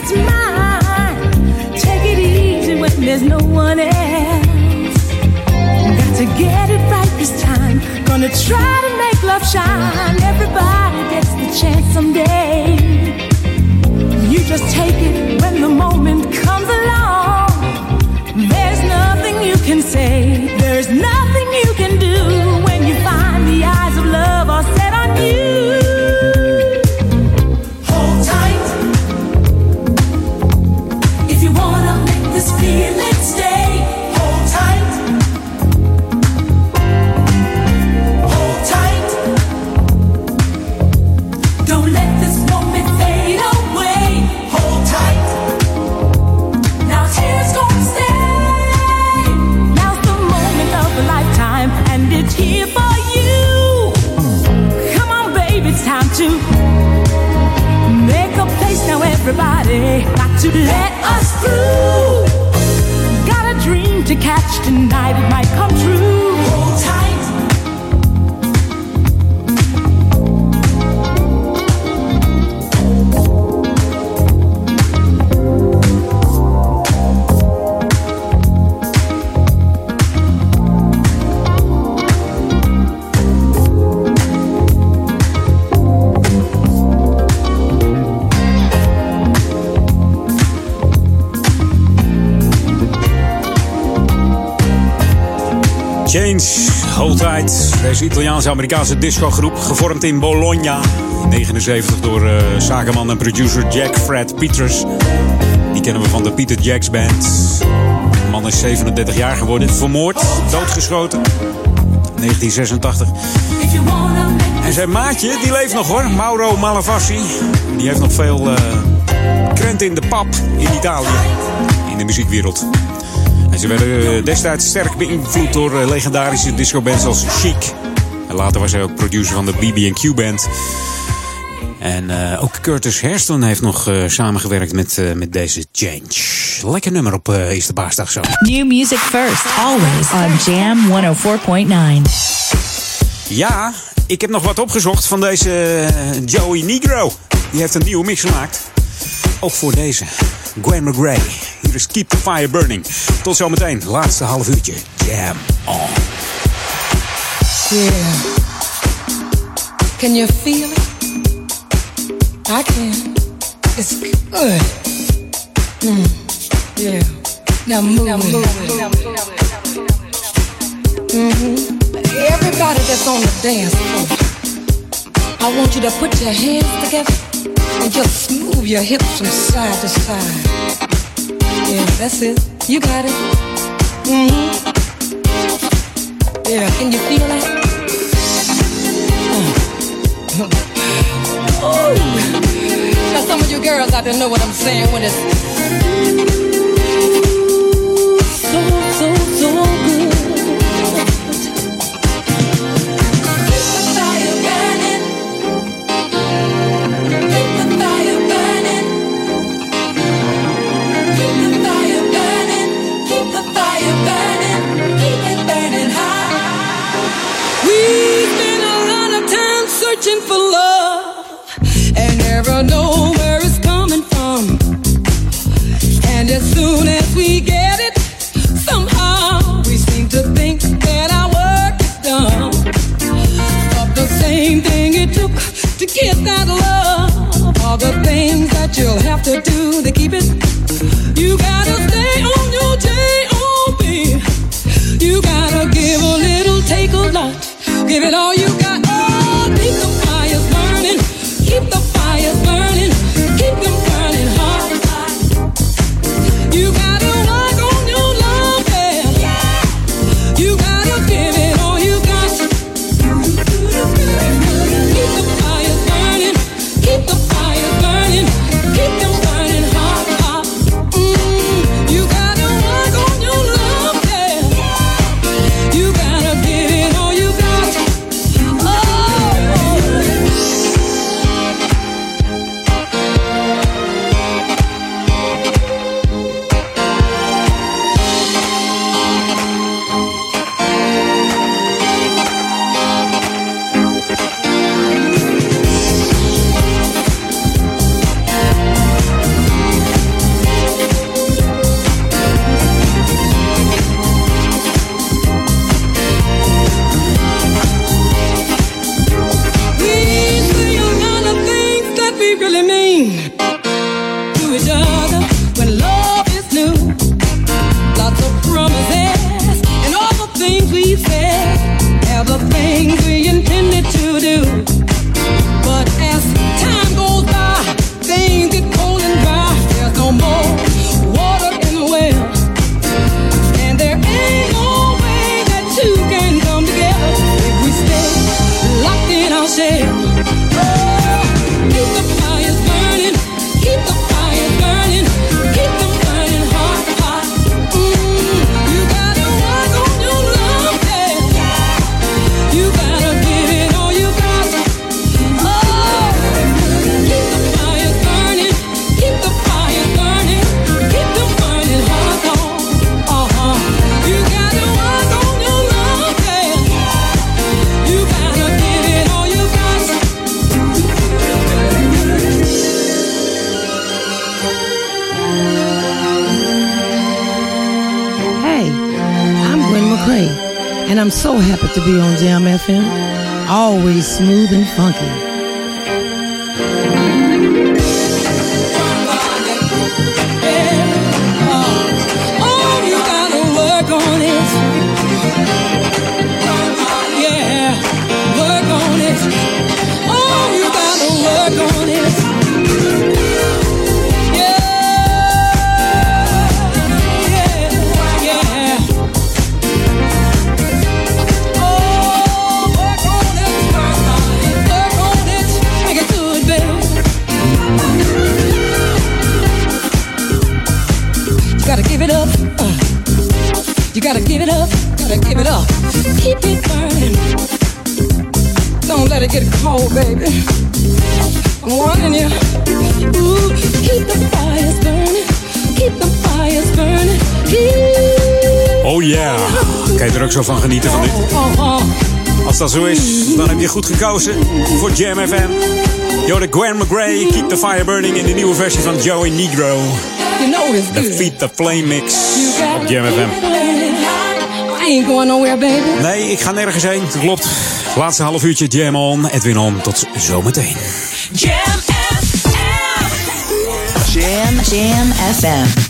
That's mine. Take it easy when there's no one else. Got to get it right this time. Gonna try to make love shine. Everybody gets the chance someday. You just take it when the moment comes along. There's nothing you can say. There's nothing to let us through. Got a dream to catch tonight, it might Change, Tight. Deze Italiaanse-Amerikaanse discogroep, gevormd in Bologna. In 79 door eh, zakenman en producer Jack Fred Peters. Die kennen we van de Peter Jacks Band. Een man is 37 jaar geworden. Vermoord, doodgeschoten. 1986. En zijn maatje, die leeft nog hoor. Mauro Malavasi. Die heeft nog veel uh, krenten in de pap in Italië. In de muziekwereld. Ze werden destijds sterk beïnvloed door legendarische discobands als Chic. En later was hij ook producer van de BB&Q band. En uh, ook Curtis Hairston heeft nog uh, samengewerkt met, uh, met deze Change. Lekker nummer op Eerste Paasdag zo. New music first, always on Jam 104.9. Ja, ik heb nog wat opgezocht van deze Joey Negro. Die heeft een nieuwe mix gemaakt. Ook voor deze. Gwen McGray. Is Keep the Fire Burning. Tot zometeen, laatste half uurtje. Jam on. Yeah. Can you feel it? I can. It's good. Mm. Yeah. Now move. Now move. Mm-hmm. Everybody that's on the dance floor, I want you to put your hands together and just move your hips from side to side. Yeah, that's it. You got it. Mm-hmm. Yeah, can you feel that? Oh. Now some of you girls out there know what I'm saying when it's so get that love, all the things that you'll have to do to keep it. You gotta stay on your J-O-B. You gotta give a little, take a lot. Give it all you got. Always smooth and funky. Oh ja, kan je er ook zo van genieten van dit? Als dat zo is, dan heb je goed gekozen voor Jam FM. Yo, de Gwen McRae, Keep the Fire Burning in de nieuwe versie van Joey Negro. De good. Feed the Flame mix op Jam FM. I ain't going nowhere, baby. Nee, ik ga nergens heen, dat klopt. Laatste half uurtje Jam On, Edwin On, tot zometeen. Jam Jam Jam FM.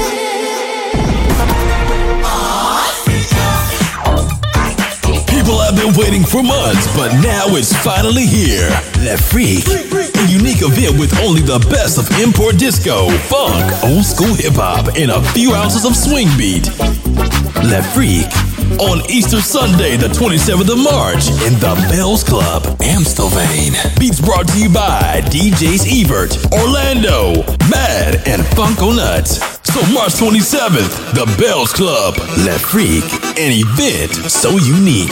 People have been waiting for months, but now it's finally here. Le Freak, a unique event with only the best of import disco, funk, old school hip hop, and a few ounces of swing beat. Le Freak on Easter Sunday, the 27th of March, in the Bells Club, Amstelveen. Beats brought to you by DJs Evert, Orlando, Mad, and Funko Nuts. So March 27th, the Bells Club, Le Freak, an event so unique.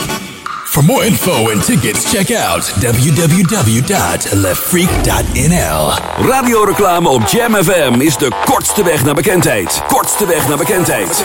For more info and tickets, check out www.lefreak.nl. Radioreclame op Jam FM is de kortste weg naar bekendheid. Kortste weg naar bekendheid.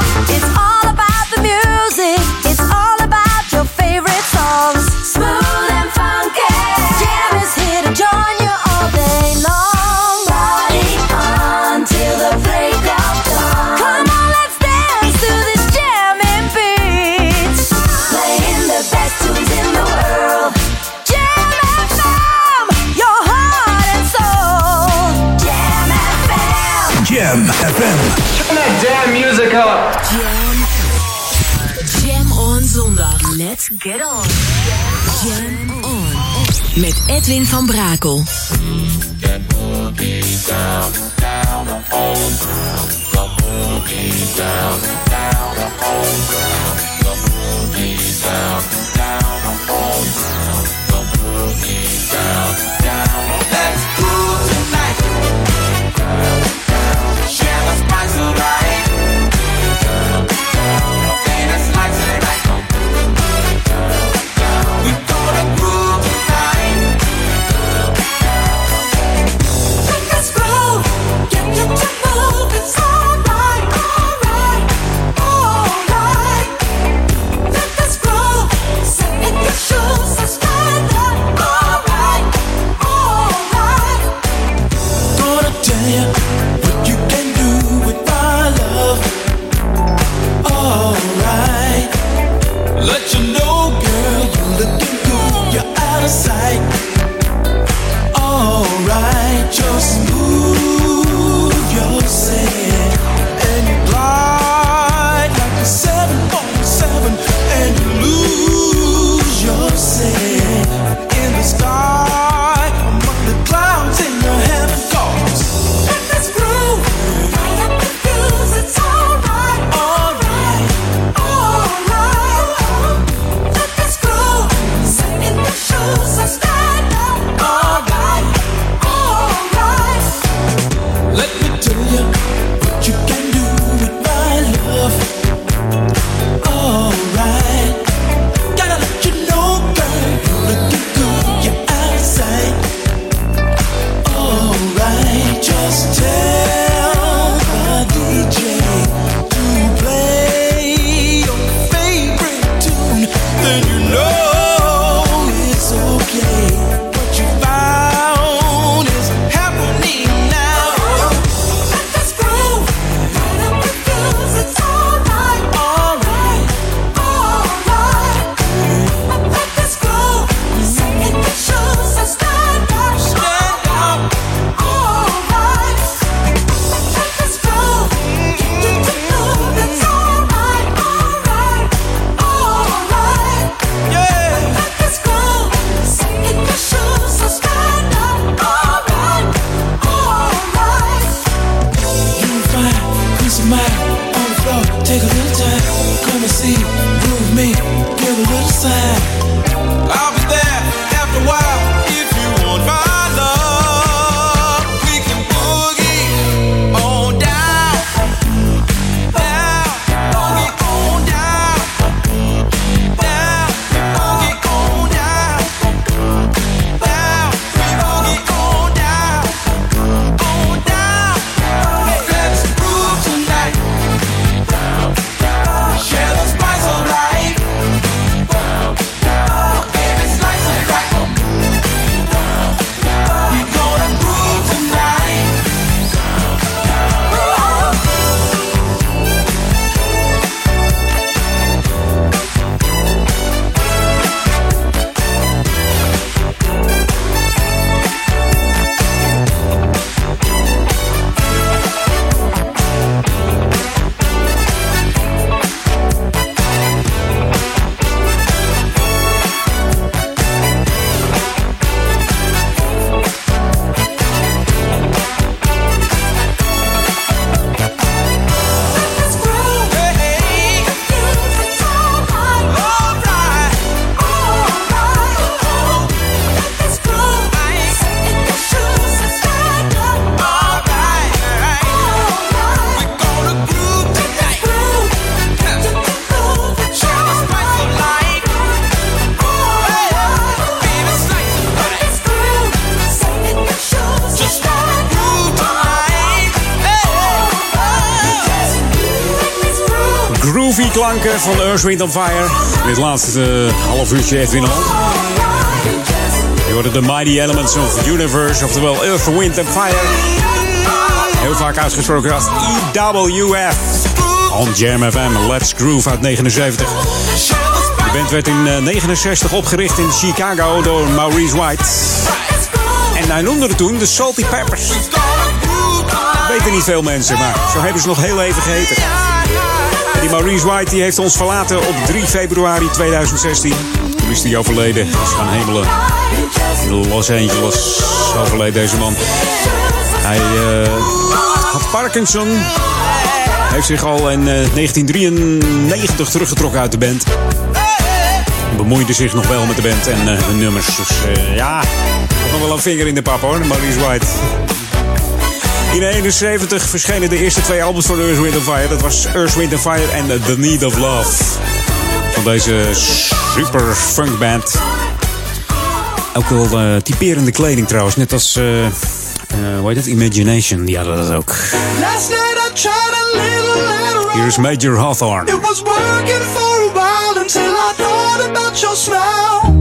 Get on. Met Edwin van Brakel. Van Earth, Wind Fire. In het laatste uh, half uurtje Edwin Hall. Je hoorde de Mighty Elements of Universe, oftewel Earth, Wind Fire. Heel vaak uitgesproken als EWF. On Jam FM, Let's Groove uit 79. De band werd in 69 opgericht in Chicago door Maurice White. En hij noemde het toen de Salty Peppers. Weten niet veel mensen, maar zo hebben ze nog heel even geheten. Die Maurice White die heeft ons verlaten op 3 februari 2016. Toen is hij overleden. Is gaan hemelen. In Los Angeles overleed deze man. Hij uh, had Parkinson. Heeft zich al in uh, 1993 teruggetrokken uit de band. Bemoeide zich nog wel met de band en uh, de nummers. Dus ja, nog wel een vinger in de pap hoor, Maurice White. In 1971 verschenen de eerste twee albums van Earth, Wind Fire. Dat was Earth, Wind Fire en The Need of Love. Van deze super funkband. Ook wel uh, typerende kleding trouwens. Net als, uh, uh, hoe heet het? Imagination. Ja, dat is ook. Hier is Major Hawthorne. It was working for a while until I thought about your smile.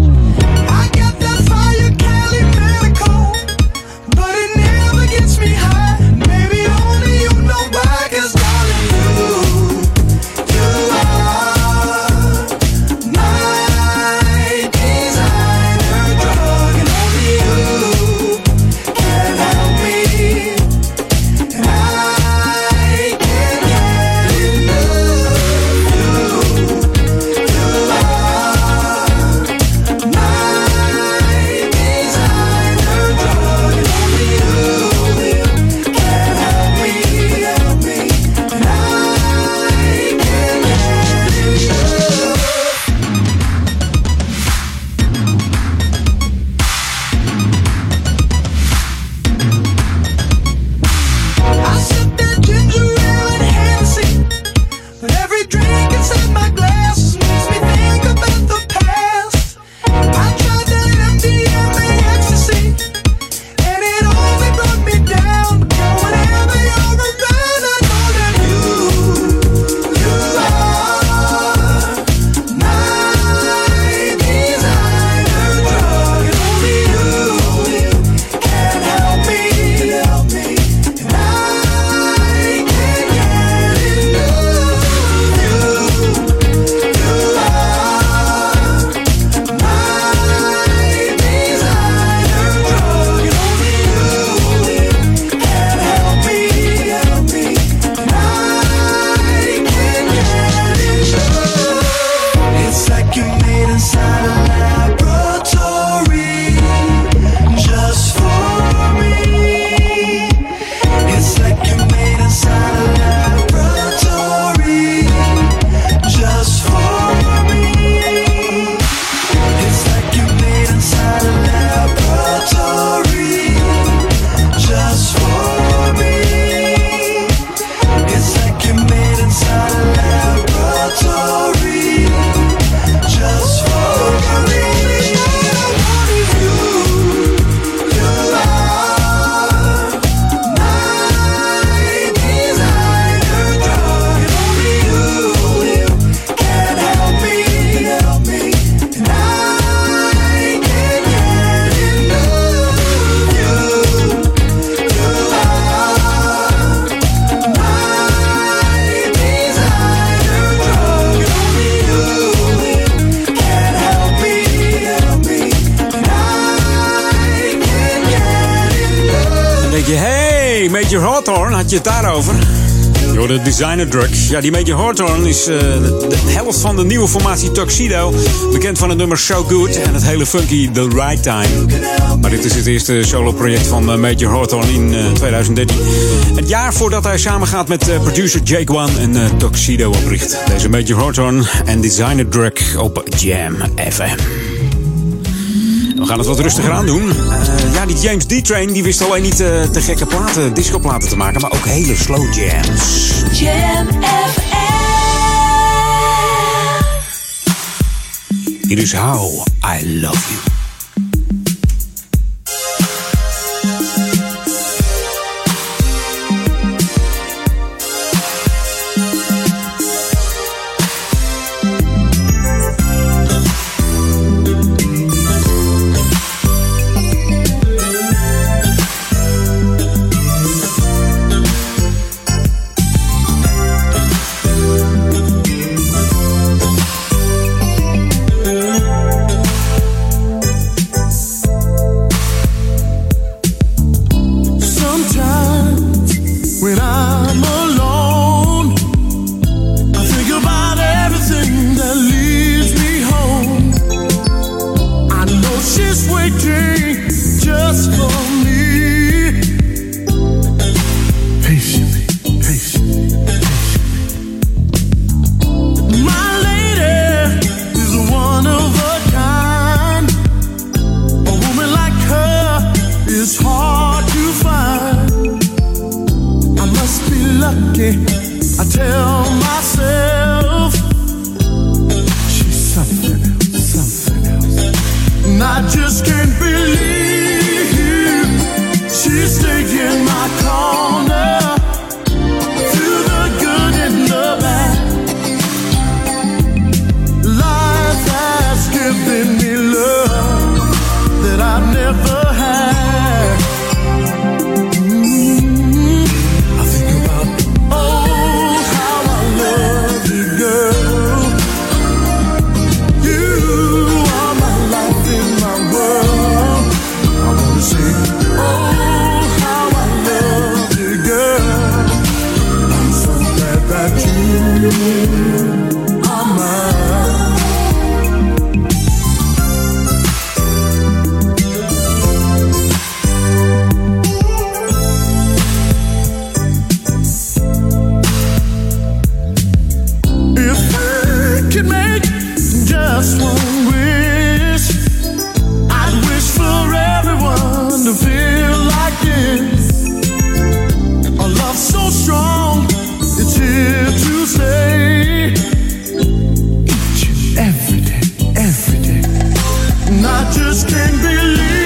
Daarover? Door de designer drug. Ja, die Major Hawthorne is uh, de, helft van de nieuwe formatie Tuxedo. Bekend van het nummer So Good en het hele funky The Right Time. Maar dit is het eerste solo-project van uh, Major Hawthorne in uh, 2013. Het jaar voordat hij samengaat met producer Jake One en Tuxedo opricht. Deze Major Hawthorne en designer drug op Jam FM. Gaan het wat rustiger aan doen. Uh, ja, die James D-Train die wist alleen niet uh, te gekke platen, discoplaten te maken, maar ook hele slow jams. Jam FM. It is how I love you. Zitten nu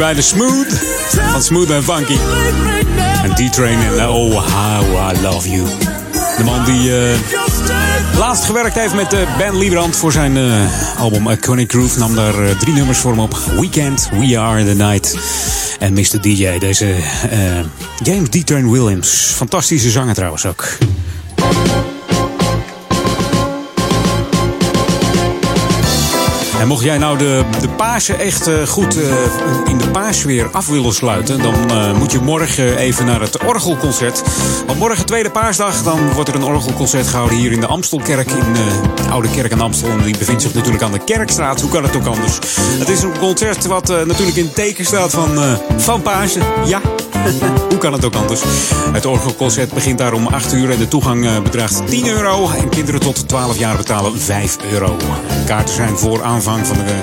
bij de Smooth van Smooth and Funky. En D-Train en Oh How I Love You. De man die uh, laatst gewerkt heeft met uh, Ben Liebrand voor zijn album Iconic Groove. Nam daar drie nummers voor hem op. Weekend, We Are The Night en Mr. DJ. Deze James D-Train Williams. Fantastische zanger trouwens ook. En mocht jij nou de, de echt uh, goed uh, in de paasweer af willen sluiten, dan uh, moet je morgen even naar het orgelconcert. Want morgen, tweede paasdag, dan wordt er een orgelconcert gehouden hier in de Amstelkerk. In de Oude Kerk aan Amstel. En die bevindt zich natuurlijk aan de Kerkstraat. Hoe kan het ook anders? Het is een concert wat natuurlijk in het teken staat van, van Pasen. Ja, Hoe kan het ook anders? Het orgelconcert begint daar om 8 uur en de toegang bedraagt 10 euro. En kinderen tot 12 jaar betalen 5 euro. Kaarten zijn voor aanvang van, de,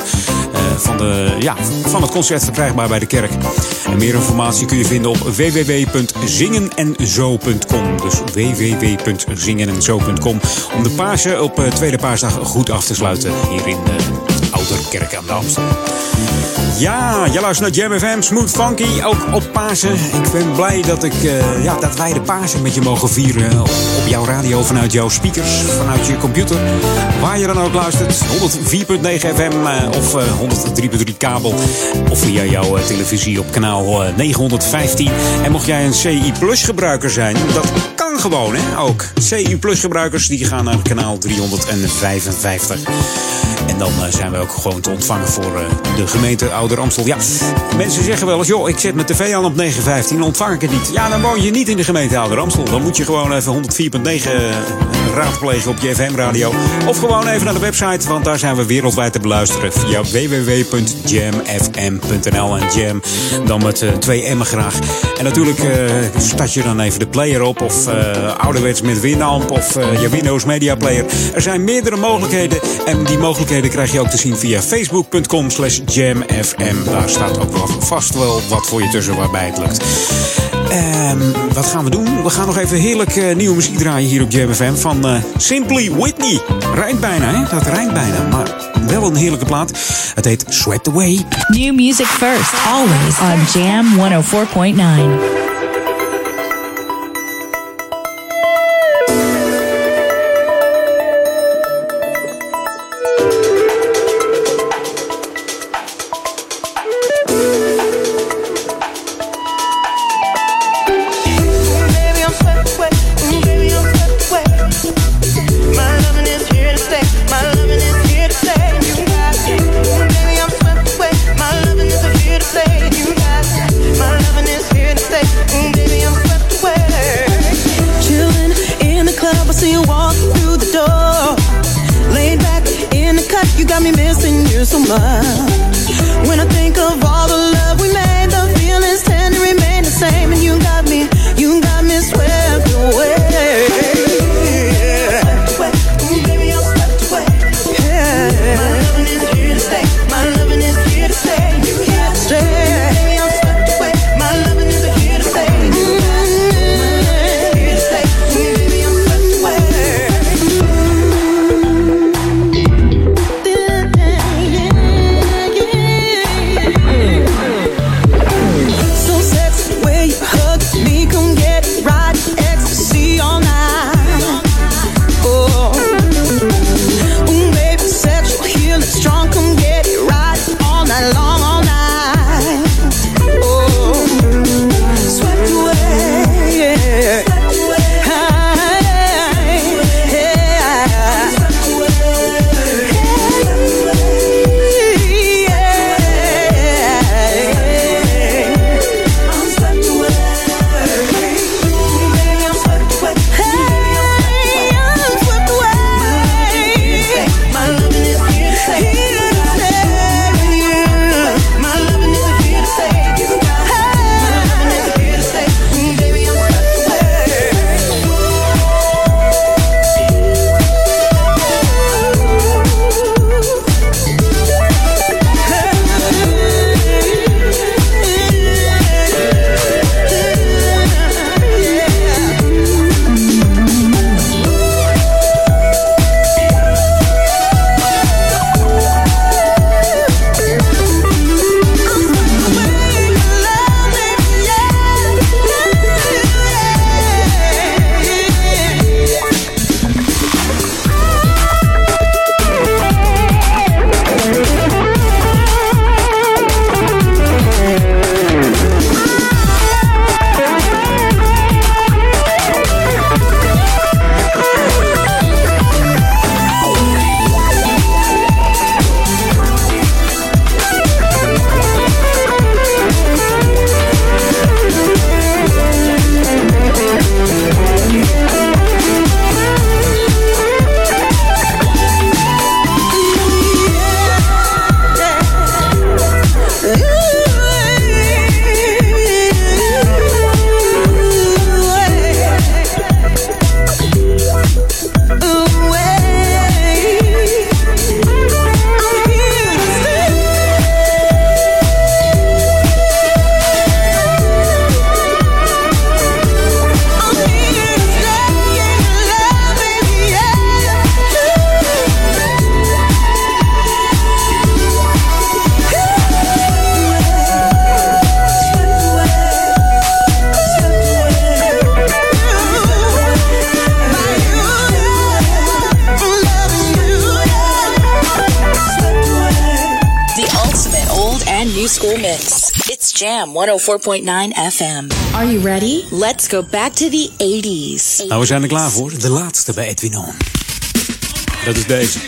uh, van, de, ja, van het concert verkrijgbaar bij de kerk. En meer informatie kun je vinden op www.zingenenzo.com. Dus www.zingenenzo.com. Om de paasje op uh, tweede paasdag goed af te sluiten hier in uh, Ouderkerk aan de Amstel. Ja, je luistert naar Jam FM, Smooth Funky, ook op Pasen. Ik ben blij dat, ik, uh, ja, dat wij de Pasen met je mogen vieren op, jouw radio, vanuit jouw speakers, vanuit je computer. Waar je dan ook luistert, 104.9 FM uh, of uh, 103.3 kabel. Of via jouw televisie op kanaal 915. En mocht jij een CI Plus gebruiker zijn, dat gewoon, hè, ook. CU Plus gebruikers die gaan naar kanaal 355. En dan eh, zijn we ook gewoon te ontvangen voor uh, de gemeente Ouder Amstel. Ja, mensen zeggen wel eens, joh, ik zet mijn tv aan op 915, ontvang ik het niet. Ja, dan woon je niet in de gemeente Ouder Amstel. Dan moet je gewoon even 104.9 raadplegen op je FM-radio. Of gewoon even naar de website, want daar zijn we wereldwijd te beluisteren via www.jamfm.nl. En jam dan met twee M'en graag. En natuurlijk start je dan even de player op, of ouderwets met Winamp, of je Windows Media Player. Er zijn meerdere mogelijkheden en die mogelijkheden krijg je ook te zien via facebook.com slash jamfm. Daar staat ook wel vast wel wat voor je tussen waarbij het lukt. Um, wat gaan we doen? We gaan nog even heerlijk uh, nieuwe muziek draaien hier op Jam FM van Simply Whitney. Rijdt bijna, hè? Dat rijdt bijna, maar wel een heerlijke plaat. Het heet Swept Away. New music first, always on Jam 104.9. 104.9 FM. Are you ready? Let's go back to the 80s. Nou, we zijn er klaar voor. De laatste bij Edwin On. Dat is deze.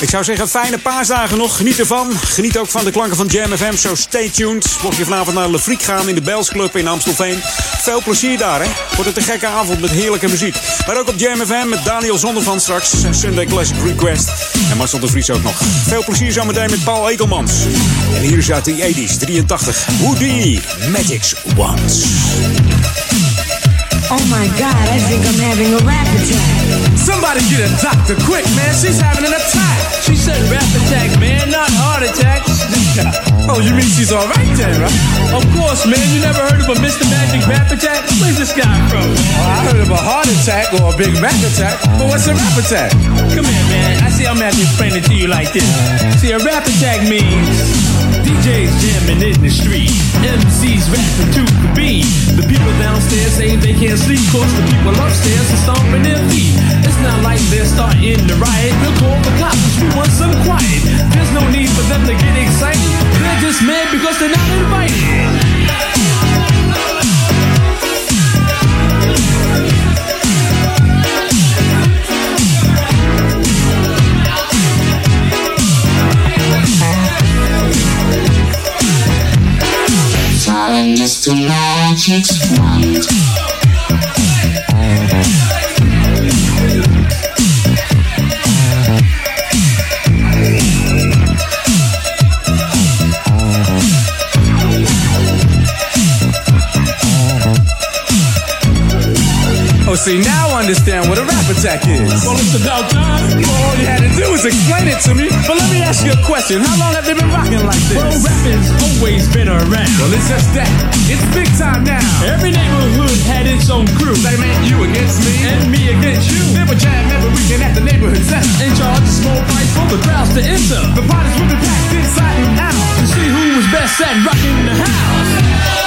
Ik zou zeggen, fijne paasdagen nog. Geniet ervan. Geniet ook van de klanken van Jam FM. Zo stay tuned. Mocht je vanavond naar Le Freak gaan in de Bells Club in Amstelveen. Veel plezier daar, hè. Wordt het een gekke avond met heerlijke muziek. Maar ook op Jam FM met Daniel Zondervan straks. Sunday Classic Request. En Marcel de Vries ook nog. Veel plezier zometeen met Paul Ekelmans. En hier is uit de 80s, 83. Houdini, Magic's Once. Oh my God, I think I'm having a rap attack. Somebody get a doctor quick, man. She's having an attack. She said rap attack, man, not heart attack. oh, you mean she's all right then, right? Of course, man. You never heard of a Mr. Magic rap attack? Where's this guy from? Well, I heard of a heart attack or a Big Mac attack, but what's a rap attack? Come here, man. I see I'm gonna have to explain it to you like this. See, a rap attack means DJs jamming in the street, MCs rapping to the beat. The people downstairs saying they can't sleep, cause the people upstairs are stomping their feet. It's not like they're starting to riot. We'll call the cops, we want some quiet. There's no need for them to get excited. They're just mad because they're not invited. Falling just to magic's wand. Oh, see, now I understand what a rap attack is. Well, it's about time. Well, all you had to do was explain it to me. But let me ask you a question. How long have they been rocking like this? Well, rapping's always been around. Well, it's just that. It's big time now. Every neighborhood had its own crew. They meant you against me. And me against you. They would jam every weekend at the neighborhood center. And charge a small price for the crowds to enter. The parties would be packed inside and out. To see who was best at rocking the house.